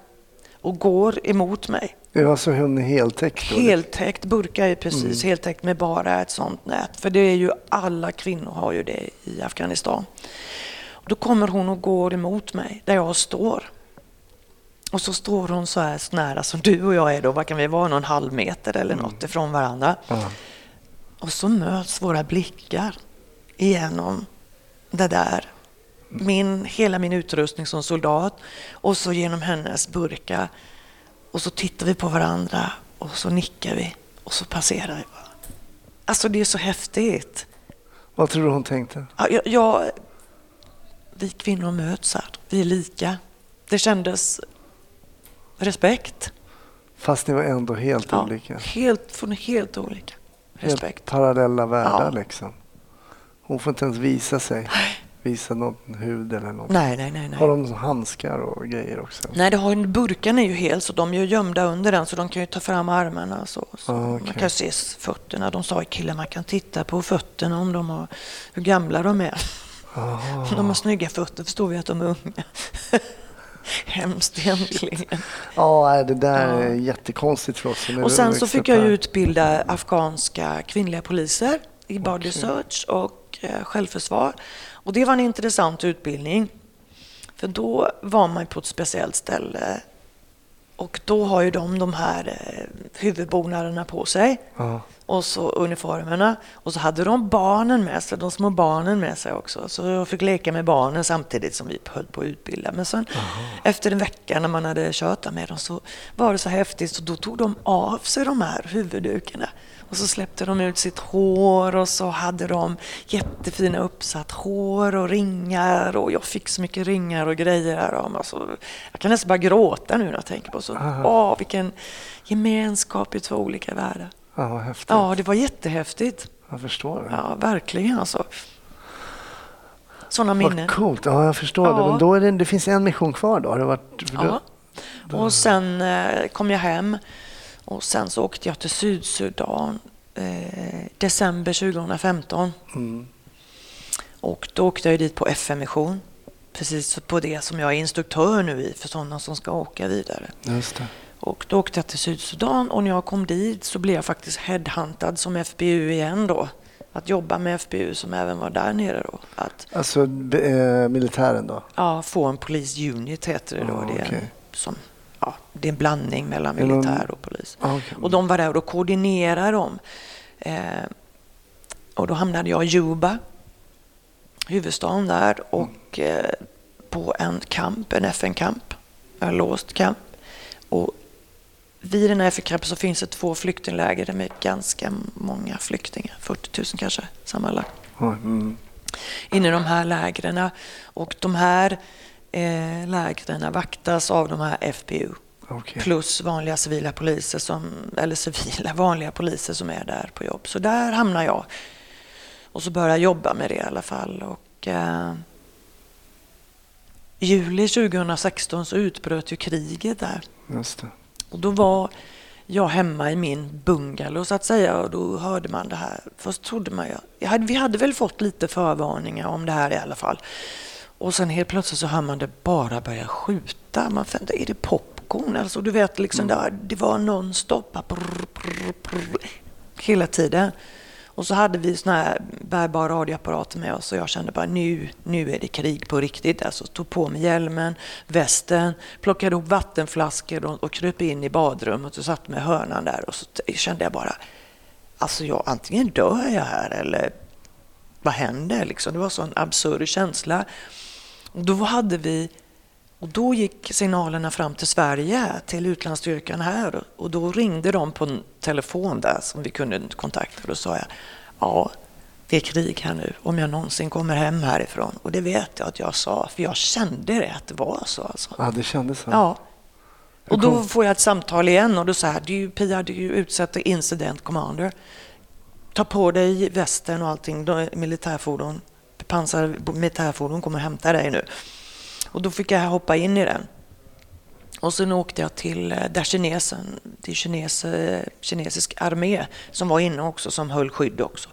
och går emot mig. Det var så hon är heltäckt? då? Heltäckt, burka är precis heltäckt med bara ett sånt nät. För det är ju alla kvinnor har ju det i Afghanistan. Då kommer hon och går emot mig där jag står. Och så står hon så här nära som du och jag är då, vad kan vi vara, någon halv meter eller något ifrån varandra. Ja. Och så möts våra blickar igenom det där. Min, hela min utrustning som soldat och så genom hennes burka. Och så tittar vi på varandra och så nickar vi och så passerar vi. Alltså det är så häftigt. Vad tror du hon tänkte? Ja, jag, jag, vi kvinnor möts här, vi är lika. Det kändes respekt. Fast ni var ändå helt Ja, olika. helt, från helt olika. Helt Respekt. parallella världar Ja. liksom. Hon får inte ens visa sig. Visa någon hud eller något. Nej, nej, nej. nej. Har de handskar och grejer också? Nej, det har, burken är ju hel så de är ju gömda under den så de kan ju ta fram armarna. Så, så Ah, Man okej. kan se fötterna. De sa i killar man kan titta på fötterna om de har, hur gamla de är. Om de har snygga fötter förstår vi att de är unga. Hemskt egentligen. Ja, det där Ja. är jättekonstigt för oss. Och sen så fick jag ju utbilda afghanska kvinnliga poliser i body search och eh, självförsvar. Och det var en intressant utbildning. För då var man på ett speciellt ställe och då har ju de de här eh, huvudbonaderna på sig Ja. Och så uniformerna. Och så hade de barnen med sig, de små barnen med sig också. Så jag fick leka med barnen samtidigt som vi höll på att utbilda. Men sen efter en vecka när man hade kört med dem så var det så häftigt så då tog de av sig de här huvuddukarna. Och så släppte de ut sitt hår och så hade de jättefina uppsatt hår och ringar och jag fick så mycket ringar och grejer här. om. Alltså, jag kan nästan bara gråta nu när jag tänker på så. Aha. Åh, vilken gemenskap i två olika världar. Ja, vad häftigt. Ja, det var jättehäftigt. Jag förstår det. Ja, verkligen alltså. Sådana minnen. Vad coolt. Ja, jag förstår det. Ja. Men då är det, det finns en mission kvar då? Har det varit, Ja. Och sen eh, kom jag hem och sen så åkte jag till Sydsudan eh, december 2015. du, mm. Och då åkte jag dit på FN-mission. Precis på det som jag är instruktör nu i för sådana som ska åka vidare. Just det. Och då åkte jag till Sydsudan och när jag kom dit så blev jag faktiskt headhuntad som FBU igen då. Att jobba med FBU som även var där nere då. Att Alltså eh, militären då? ja, få en police unit heter det då. Ah, det, är en, okej. som, ja, det är en blandning mellan militär och polis. Ah, okej. Och de var där och koordinerade dem. Eh, och då hamnade jag i Juba, huvudstaden där, och eh, på en kamp, en FN-kamp, en låst kamp. Och vid den här FN-kampen så finns det två flyktingläger med ganska många flyktingar, 40 000 kanske sammanlagt mm. inne i de här lägren. Och de här eh, lägren vaktas av de här FPU Okej. plus vanliga civila poliser som, eller civila vanliga poliser som är där på jobb. Så där hamnar jag. Och så börjar jag jobba med det i alla fall. Och, eh, juli 2016 så utbröt ju kriget där. Just det. Och då var jag hemma i min bungalow så att säga och då hörde man det här. Först trodde man ju, hade, vi hade väl fått lite förvarningar om det här i alla fall. Och sen helt plötsligt så hör man det bara börja skjuta. Man funderar, är det popcorn? Alltså du vet, liksom Mm. där, det var nonstop. Hela tiden. Och så hade vi såna här bärbara radioapparater med oss och jag kände bara nu, nu är det krig på riktigt. Alltså tog på mig hjälmen, västen, plockade ihop vattenflaskor och, och kröp in i badrummet och satt mig i hörnan där och så kände jag bara, alltså jag, antingen dör jag här eller vad händer? Liksom. Det var en sån absurd känsla. Då hade vi och då gick signalerna fram till Sverige, till utlandsstyrkan här. Och då ringde de på en telefon där som vi kunde kontakta. Och då sa jag, ja, det är krig här nu, om jag någonsin kommer hem härifrån. Och det vet jag att jag sa, för jag kände det att det var så. Alltså. Ja, det kändes så. Ja. Och då får jag ett samtal igen och då säger du Pia, du är ju till incident commander. Ta på dig västen och allting, militärfordon, pansar militärfordon kommer hämta dig nu. Och då fick jag hoppa in i den. Och sen åkte jag till eh, där kinesen, till kines, kinesisk armé som var inne också, som höll skydd också.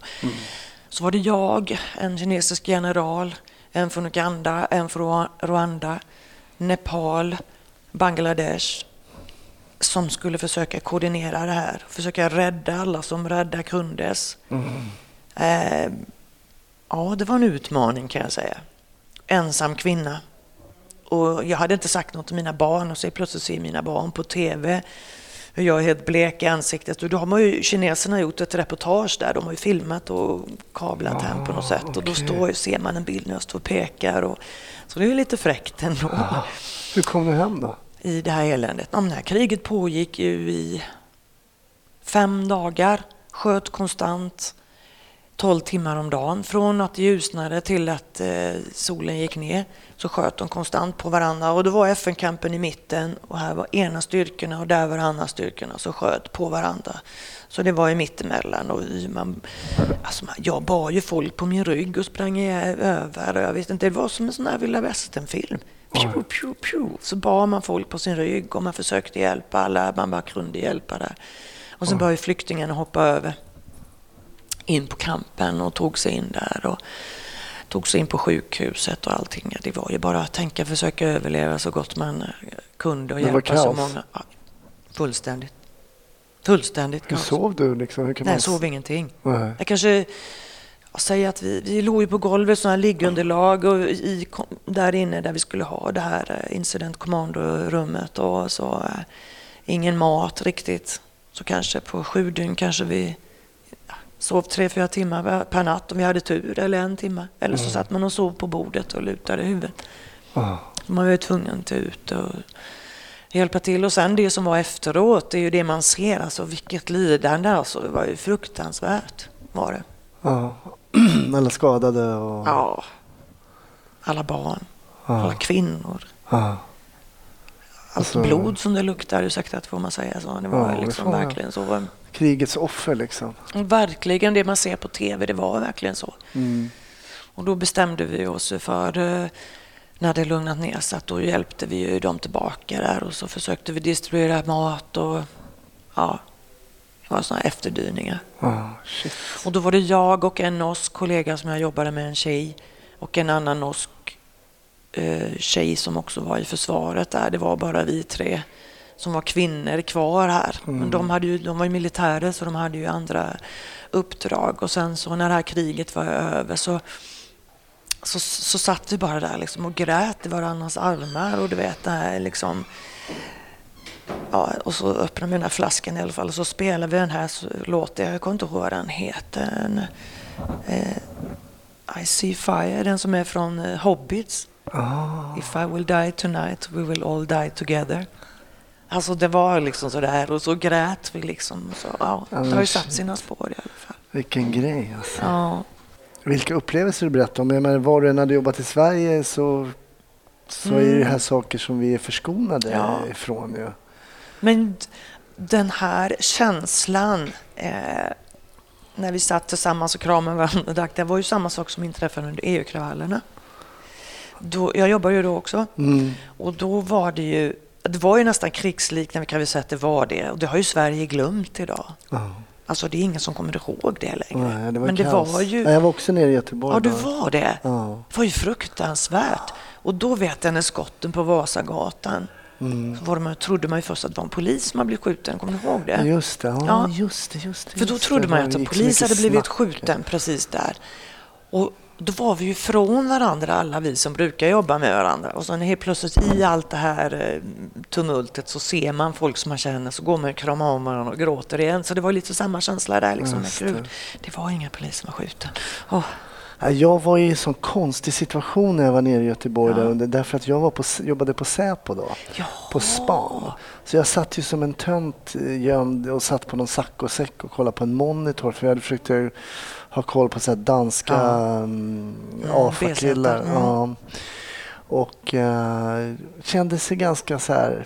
Så var det jag, en kinesisk general, en från Uganda, en från Rwanda, Nepal, Bangladesh som skulle försöka koordinera det här, försöka rädda alla som rädda kundes. Eh, ja, det var en utmaning kan jag säga. Ensam kvinna. Och jag hade inte sagt något till mina barn och så plötsligt ser mina barn på TV hur jag är helt blek i ansiktet. Och då har man ju, kineserna gjort ett reportage där. De har ju filmat och kablat hem på något sätt. Och då står, ser man en bild när jag står och pekar. Och, så det är ju lite fräckt ändå Hur kom du hem då? i det här eländet. Ja, det här kriget pågick ju i fem dagar, sköt konstant, 12 timmar om dagen. Från att det ljusnade till att eh, solen gick ner så sköt de konstant på varandra. Och då var FN-kampen i mitten och här var ena styrkorna och där var andra styrkorna som sköt på varandra. Så det var ju mittemellan. Och man, alltså man, jag bar ju folk på min rygg och sprang i- över. Och jag vet inte, det var som en sån här vilda västern-film. Pju, pju, pju. Så bar man folk på sin rygg och man försökte hjälpa alla man bara kunde hjälpa där. Och sen började flyktingarna hoppa över in på kampen och tog sig in där och tog sig in på sjukhuset och allting. Det var ju bara att tänka försöka överleva så gott man kunde och Det hjälpa så många. Ja, fullständigt. Fullständigt Hur kaos. sov du? Liksom? Hur kan Nej, man... jag sov ingenting. Nej. Jag kanske jag säger att vi, vi låg ju på golvet, sådana här liggunderlag och i, där inne där vi skulle ha det här eh, incident commando-rummet och så eh, ingen mat riktigt. Så kanske på sju dygn kanske vi sov tre, fyra timmar per natt om vi hade tur eller en timme. Eller så satt man och sov på bordet och lutade huvudet. Ja. Man var ju tvungen att ut och hjälpa till. Och sen det som var efteråt, det är ju det man ser. Alltså vilket lidande alltså. Det var ju fruktansvärt var det. Ja. Alla skadade och... Ja. Alla barn, alla Ja. kvinnor. Ja. Allt Alltså- blod som det luktar, ursäkta att får man säga så. Det var liksom verkligen så. Krigets offer liksom. Verkligen det man ser på TV, det var verkligen så. Mm. Och då bestämde vi oss för, eh, när det lugnat ner sig, att då hjälpte vi ju dem tillbaka där och så försökte vi distribuera mat och ja, det var sådana efterdyningar. Shit. Och då var det jag och en norsk kollega som jag jobbade med, en tjej och en annan norsk eh, tjej som också var i försvaret där. Det var bara vi tre som var kvinnor kvar här. Men de, hade ju, de var ju militärer så de hade ju andra uppdrag. Och sen så när det här kriget var över så, så, så satt vi bara där liksom och grät i varandras armar och du vet det här liksom Ja, och så öppnade vi den här flaskan i alla fall och så spelade vi den här låten, jag kommer inte ihåg vad den heter. Eh, I see fire, den som är från eh, Hobbits. Ah. If I will die tonight we will all die together. Alltså det var liksom sådär och så grät vi liksom. Så, ja, det har ju satt sina spår i alla fall. Vilken grej alltså. Ja, Vilka upplevelser du berättar om. Jag menar, var du än hade jobbat i Sverige så, så är det här saker som vi är förskonade Ja. ifrån. Ju. Men den här känslan eh, när vi satt tillsammans och kramade varandra, det var ju samma sak som inträffade under EU-kravallerna. jag jobbade ju då också. Mm. Och då var det ju, det var ju nästan krigsliknande kan vi säga att det var det. Och det har ju Sverige glömt idag. Ja. Alltså det är ingen som kommer ihåg det längre. Nej, det var Men det kaos. var ju... Nej, jag var också nere i Göteborg. Ja, du var det. Ja. Det var ju fruktansvärt. Och då vet jag när skotten på Vasagatan Mm. så var det, man, trodde man ju först att det var en polis som hade blivit skjuten. Kommer du ihåg det? Just det, ja, Ja. just det, just det. För då trodde det. man ju att en polis hade blivit snack. skjuten precis där. Och då var vi ju från varandra, alla vi som brukar jobba med varandra. Och så när helt plötsligt i allt det här eh, tumultet så ser man folk som man känner, så går man och kramar om varandra och gråter igen. Så det var lite samma känsla där. Liksom. Men det. Det var ingen polis som var skjuten. Ja, Jag var i en sån konstig situation när jag var nere i Göteborg Ja. där därför att jag var på, jobbade på Säpo då, Ja. på span. Så jag satt ju som en tönt eh, gömd och satt på någon saccosäck och kollade på en monitor för jag hade försökt ha koll på så danska Ja. um, Mm, AFA-killar. Mm. Ja. Och uh, kände sig ganska så här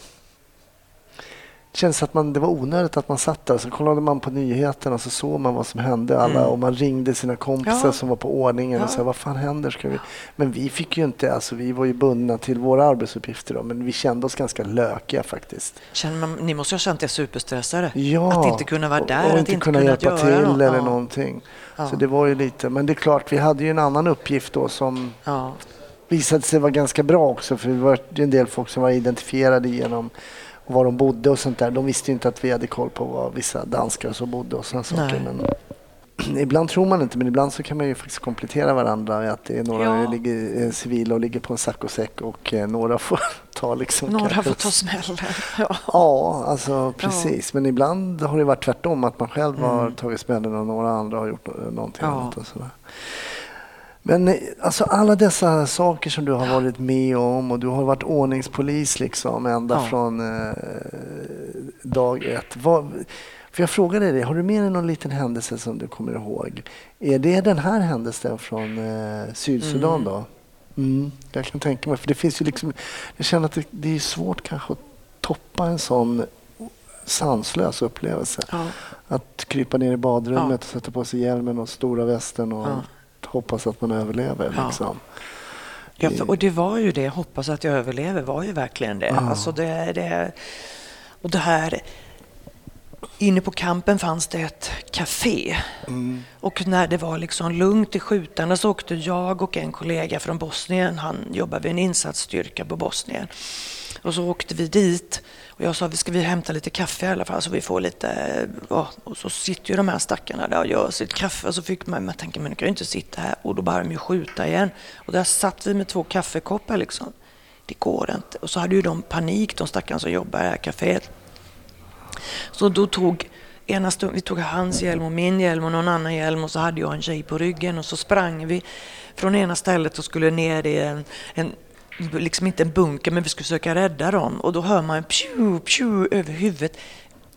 kändes att man, det var onödigt att man satt där. Så kollade man på nyheterna och så såg man vad som hände. Alla, Mm. Och man ringde sina kompisar Ja. som var på ordningen och Ja. sa vad fan händer? Ska vi? Men vi fick ju inte, alltså vi var ju bundna till våra arbetsuppgifter då, men vi kände oss ganska lökiga faktiskt. Känner man, ni måste ju ha känt er superstressade. Ja, Att inte kunna vara där, och, och att inte inte kunna kunna hjälpa till något. eller Ja. någonting. Ja. Så det var ju lite, men det är klart vi hade ju en annan uppgift då som visade sig vara ganska bra också för det var ju en del folk som var identifierade genom var de bodde och sånt där. De visste ju inte att vi hade koll på var vissa danskar som bodde och sådana saker. Men ibland tror man inte, men ibland så kan man ju faktiskt komplettera varandra. Att det är några Ja. ligger, eh, civila och ligger på en saccosäck och eh, några får ta liksom... Några kanske- får ta smällen. Ja. Ja, alltså precis. Men ibland har det varit tvärtom. Att man själv har tagit smällen och några andra har gjort nå- någonting Mm. Ja. annat. Och sådär. Men eh, alltså alla dessa saker som du har varit med om och du har varit ordningspolis liksom ända Ja. från eh, dag ett. Vad, för jag frågade dig, har du med dig någon liten händelse som du kommer ihåg? Är det den här händelsen från eh, Sydsudan Mm. då? Mm, jag kan tänka mig, för det finns ju liksom, jag känner att det, det är svårt kanske att toppa en sån sanslös upplevelse. Ja. Att krypa ner i badrummet och sätta på sig hjälmen och stora västen och Ja. Hoppas att man överlever. Ja. Liksom. Ja, för, och det var ju det, hoppas att jag överlever, var ju verkligen det. Ja. Alltså det, det. Och det här, inne på kampen fanns det ett café. Mm. Och när det var liksom lugnt i skjutande så åkte jag och en kollega från Bosnien, han jobbar vid en insatsstyrka på Bosnien. Och så åkte vi dit och jag sa, ska vi hämta lite kaffe i alla fall så vi får lite, eh, ja, och så sitter ju de här stackarna där och gör sitt kaffe och så fick man, man tänker, men nu kan ju inte sitta här och då började de ju skjuta igen. Och där satt vi med två kaffekoppar liksom. Det går inte. Och så hade ju de panik, de stackarna som jobbar i det här kaféet. Så då tog ena stund, vi tog hans hjälm och min hjälm och någon annan hjälm och så hade jag en tjej på ryggen och så sprang vi från ena stället och skulle ner i en, en liksom inte en bunker men vi skulle försöka rädda dem och då hör man pju, pju över huvudet.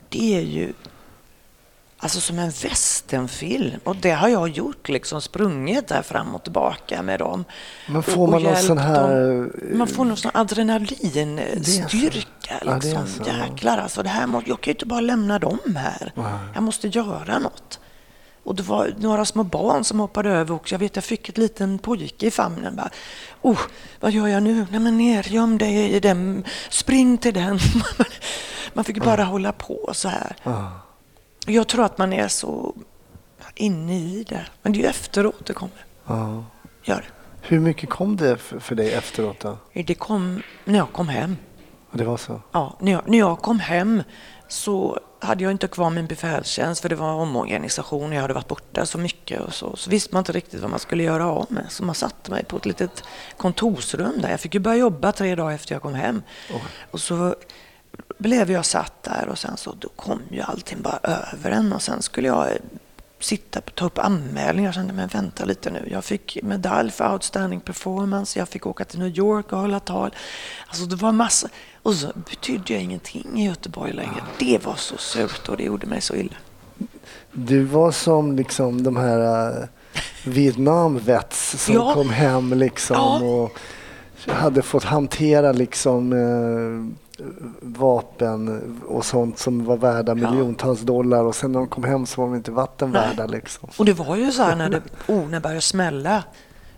Det är ju alltså som en västernfilm och det har jag gjort liksom sprungit där fram och tillbaka med dem. Men får Och- och man någon sån här... dem. Man får någon sån adrenalinstyrka. Ja, är Liksom. så. Jäklar alltså, det här må, jag kan ju inte bara lämna dem här. Jag måste göra något. Och det var några små barn som hoppade över och jag vet jag fick ett liten pojke i famnen. Bara, oh, vad gör jag nu? Nej men ner, göm dig i den, spring till den. Man fick bara hålla på så här. Och Jag tror att man är så inne i det. Men det är ju efteråt det kommer. Ja. Gör det. Hur mycket kom det för, för dig efteråt då? Det kom när jag kom hem. Och det var så? Ja, när, jag, när jag kom hem så hade jag inte kvar min befälstjänst för det var omorganisation. Jag hade varit borta så mycket och så, så visste man inte riktigt vad man skulle göra av med. Så man satte mig på ett litet kontorsrum där. Jag fick ju börja jobba tre dagar efter jag kom hem. Och så blev jag satt där och sen så då kom ju allting bara över en och sen skulle jag sitta ta upp anmälningar. Jag kände, men vänta lite nu. Jag fick medalj för outstanding performance. Jag fick åka till New York och hålla tal. Alltså det var massa. Och så betydde jag ingenting i Göteborg längre. Det var så surt och det gjorde mig så illa. Du var som liksom de här uh, Vietnam-vets som Ja. kom hem liksom Ja. och hade fått hantera liksom eh, vapen och sånt som var värda miljontals dollar och sen när de kom hem så var de inte vatten värda liksom. Och det var ju så här när det, oh, när det började smälla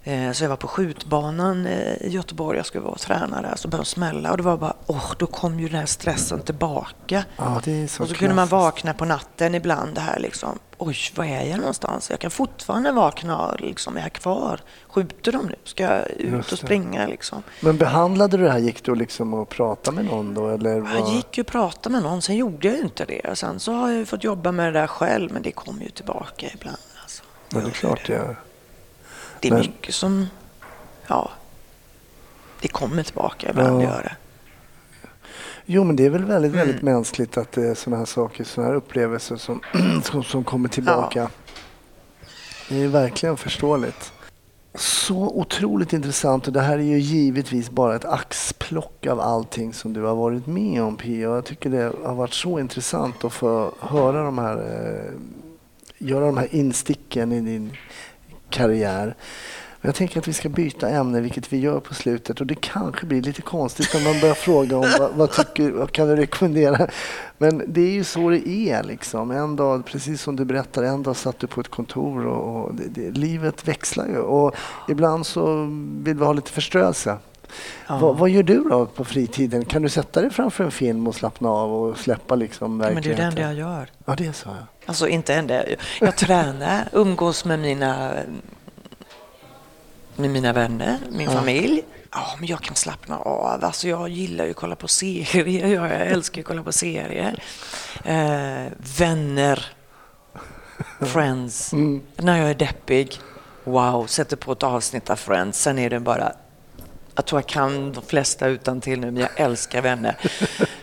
Så jag var på skjutbanan eh, i Göteborg, jag skulle vara och träna där, så började det smälla och det var bara, åh, då kom ju den här stressen tillbaka. Ja, så och så kunde man vakna på natten ibland det här liksom, oj, var är jag någonstans? Jag kan fortfarande vakna, liksom, är jag kvar? Skjuter de nu? Ska jag ut och springa liksom? Men behandlade du det här? Gick du liksom och pratade med någon då? Eller Jag vad? gick ju och pratade med någon, sen gjorde jag ju inte det. Sen så har jag ju fått jobba med det där själv, men det kommer ju tillbaka ibland. Alltså. Men det är klart det gör. Det är Men- mycket som, ja, det kommer tillbaka ibland, Ja. gör det. Jo, men det är väl väldigt, väldigt Mm. mänskligt att det är sådana här saker, sådana här upplevelser som, som, som kommer tillbaka. Det är verkligen förståeligt. Så otroligt intressant och det här är ju givetvis bara ett axplock av allting som du har varit med om Pia. Jag tycker det har varit så intressant att få höra de här, eh, göra de här insticken i din karriär. Jag tänker att vi ska byta ämne, vilket vi gör på slutet. Och det kanske blir lite konstigt när man börjar fråga om vad, vad, tycker, vad kan du rekommendera. Men det är ju så det är. Liksom. En dag, precis som du berättar, en dag satt du på ett kontor och, och det, det, livet växlar ju. Och ibland så vill vi ha lite förströelse. Ja. Vad, vad gör du då på fritiden? Kan du sätta dig framför en film och slappna av och släppa liksom Men det är verkligheten? det enda jag gör. Ja, det är så. Ja. Alltså inte enda, jag, jag tränar, umgås med mina, med mina vänner, min Ja. familj. Ja, men jag kan slappna av. Alltså jag gillar ju att kolla på serier. Jag, jag älskar ju att kolla på serier. Eh, vänner, Friends. Mm. När jag är deppig, wow, sätter på ett avsnitt av Friends. Sen är det bara jag tror jag kan de flesta utan till nu, men jag älskar vänner.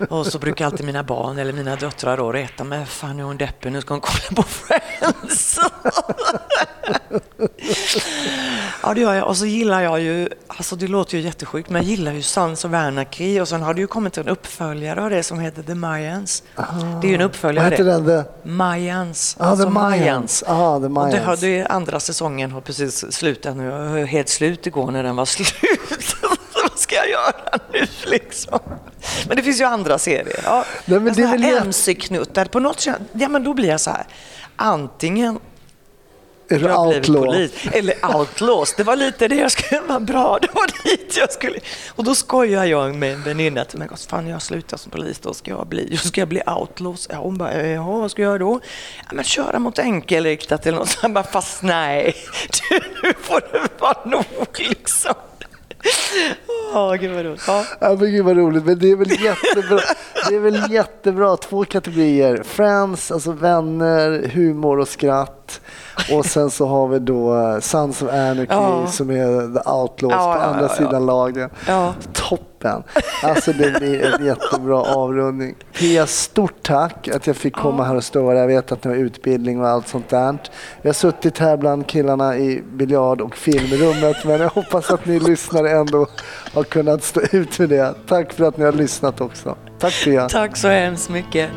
Och så brukar alltid mina barn eller mina döttrar då reta mig. Fan, nu är hon deppig, nu ska hon kolla på Friends. ja, det gör jag. Och så gillar jag ju, alltså det låter ju jättesjukt, men jag gillar ju Sons of Anarchy. Och sen har det ju kommit en uppföljare av det som heter The Mayans. Det är ju en uppföljare Vad heter den? det. The... Mayans. Ah, alltså The Mayans. Ah, The Och det, Mayans. har, det är andra säsongen har precis slutat nu. Jag var helt slut igår när den var slut. Ska jag göra nu liksom? Men det finns ju andra serier. Ja, Nej, men det är väl MC-knuttar. På något sätt, ja men då blir jag så här. Antingen Är du outlaw? polis eller outlaws. Det var lite det jag skulle vara bra. Det var dit jag skulle. Och då skojar jag med en väninna till mig. Fan, jag slutar som polis, då ska jag bli, ska jag bli outlaws. Ja, hon bara, jaha, vad ska jag göra då? Ja, men köra mot enkelriktat eller något. Så jag bara, fast nej, du, nu får det vara nog liksom. Åh, gud vad roligt. Ja. Ja, men gud vad roligt. Men det är väl jättebra. Det är väl jättebra. Två kategorier. Friends, alltså vänner, humor och skratt. Och sen så har vi då eh, Sons of Anarchy Ja. som är the outlaws Ja, på andra sidan lagen. Toppen! Alltså det blir en jättebra avrundning. Pia, stort tack att jag fick komma här och störa. Jag vet att ni har utbildning och allt sånt där. Vi har suttit här bland killarna i biljard och filmrummet men jag hoppas att ni lyssnare ändå har kunnat stå ut med det. Tack för att ni har lyssnat också. Tack Pia! Tack så hemskt mycket.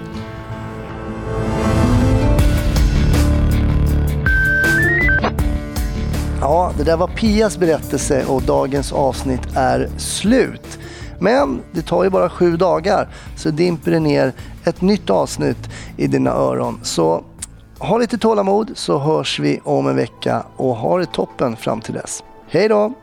Ja, det där var Pias berättelse och dagens avsnitt är slut. Men det tar ju bara sju dagar så dimper det ner ett nytt avsnitt i dina öron. Så ha lite tålamod så hörs vi om en vecka och ha det toppen fram till dess. Hej då!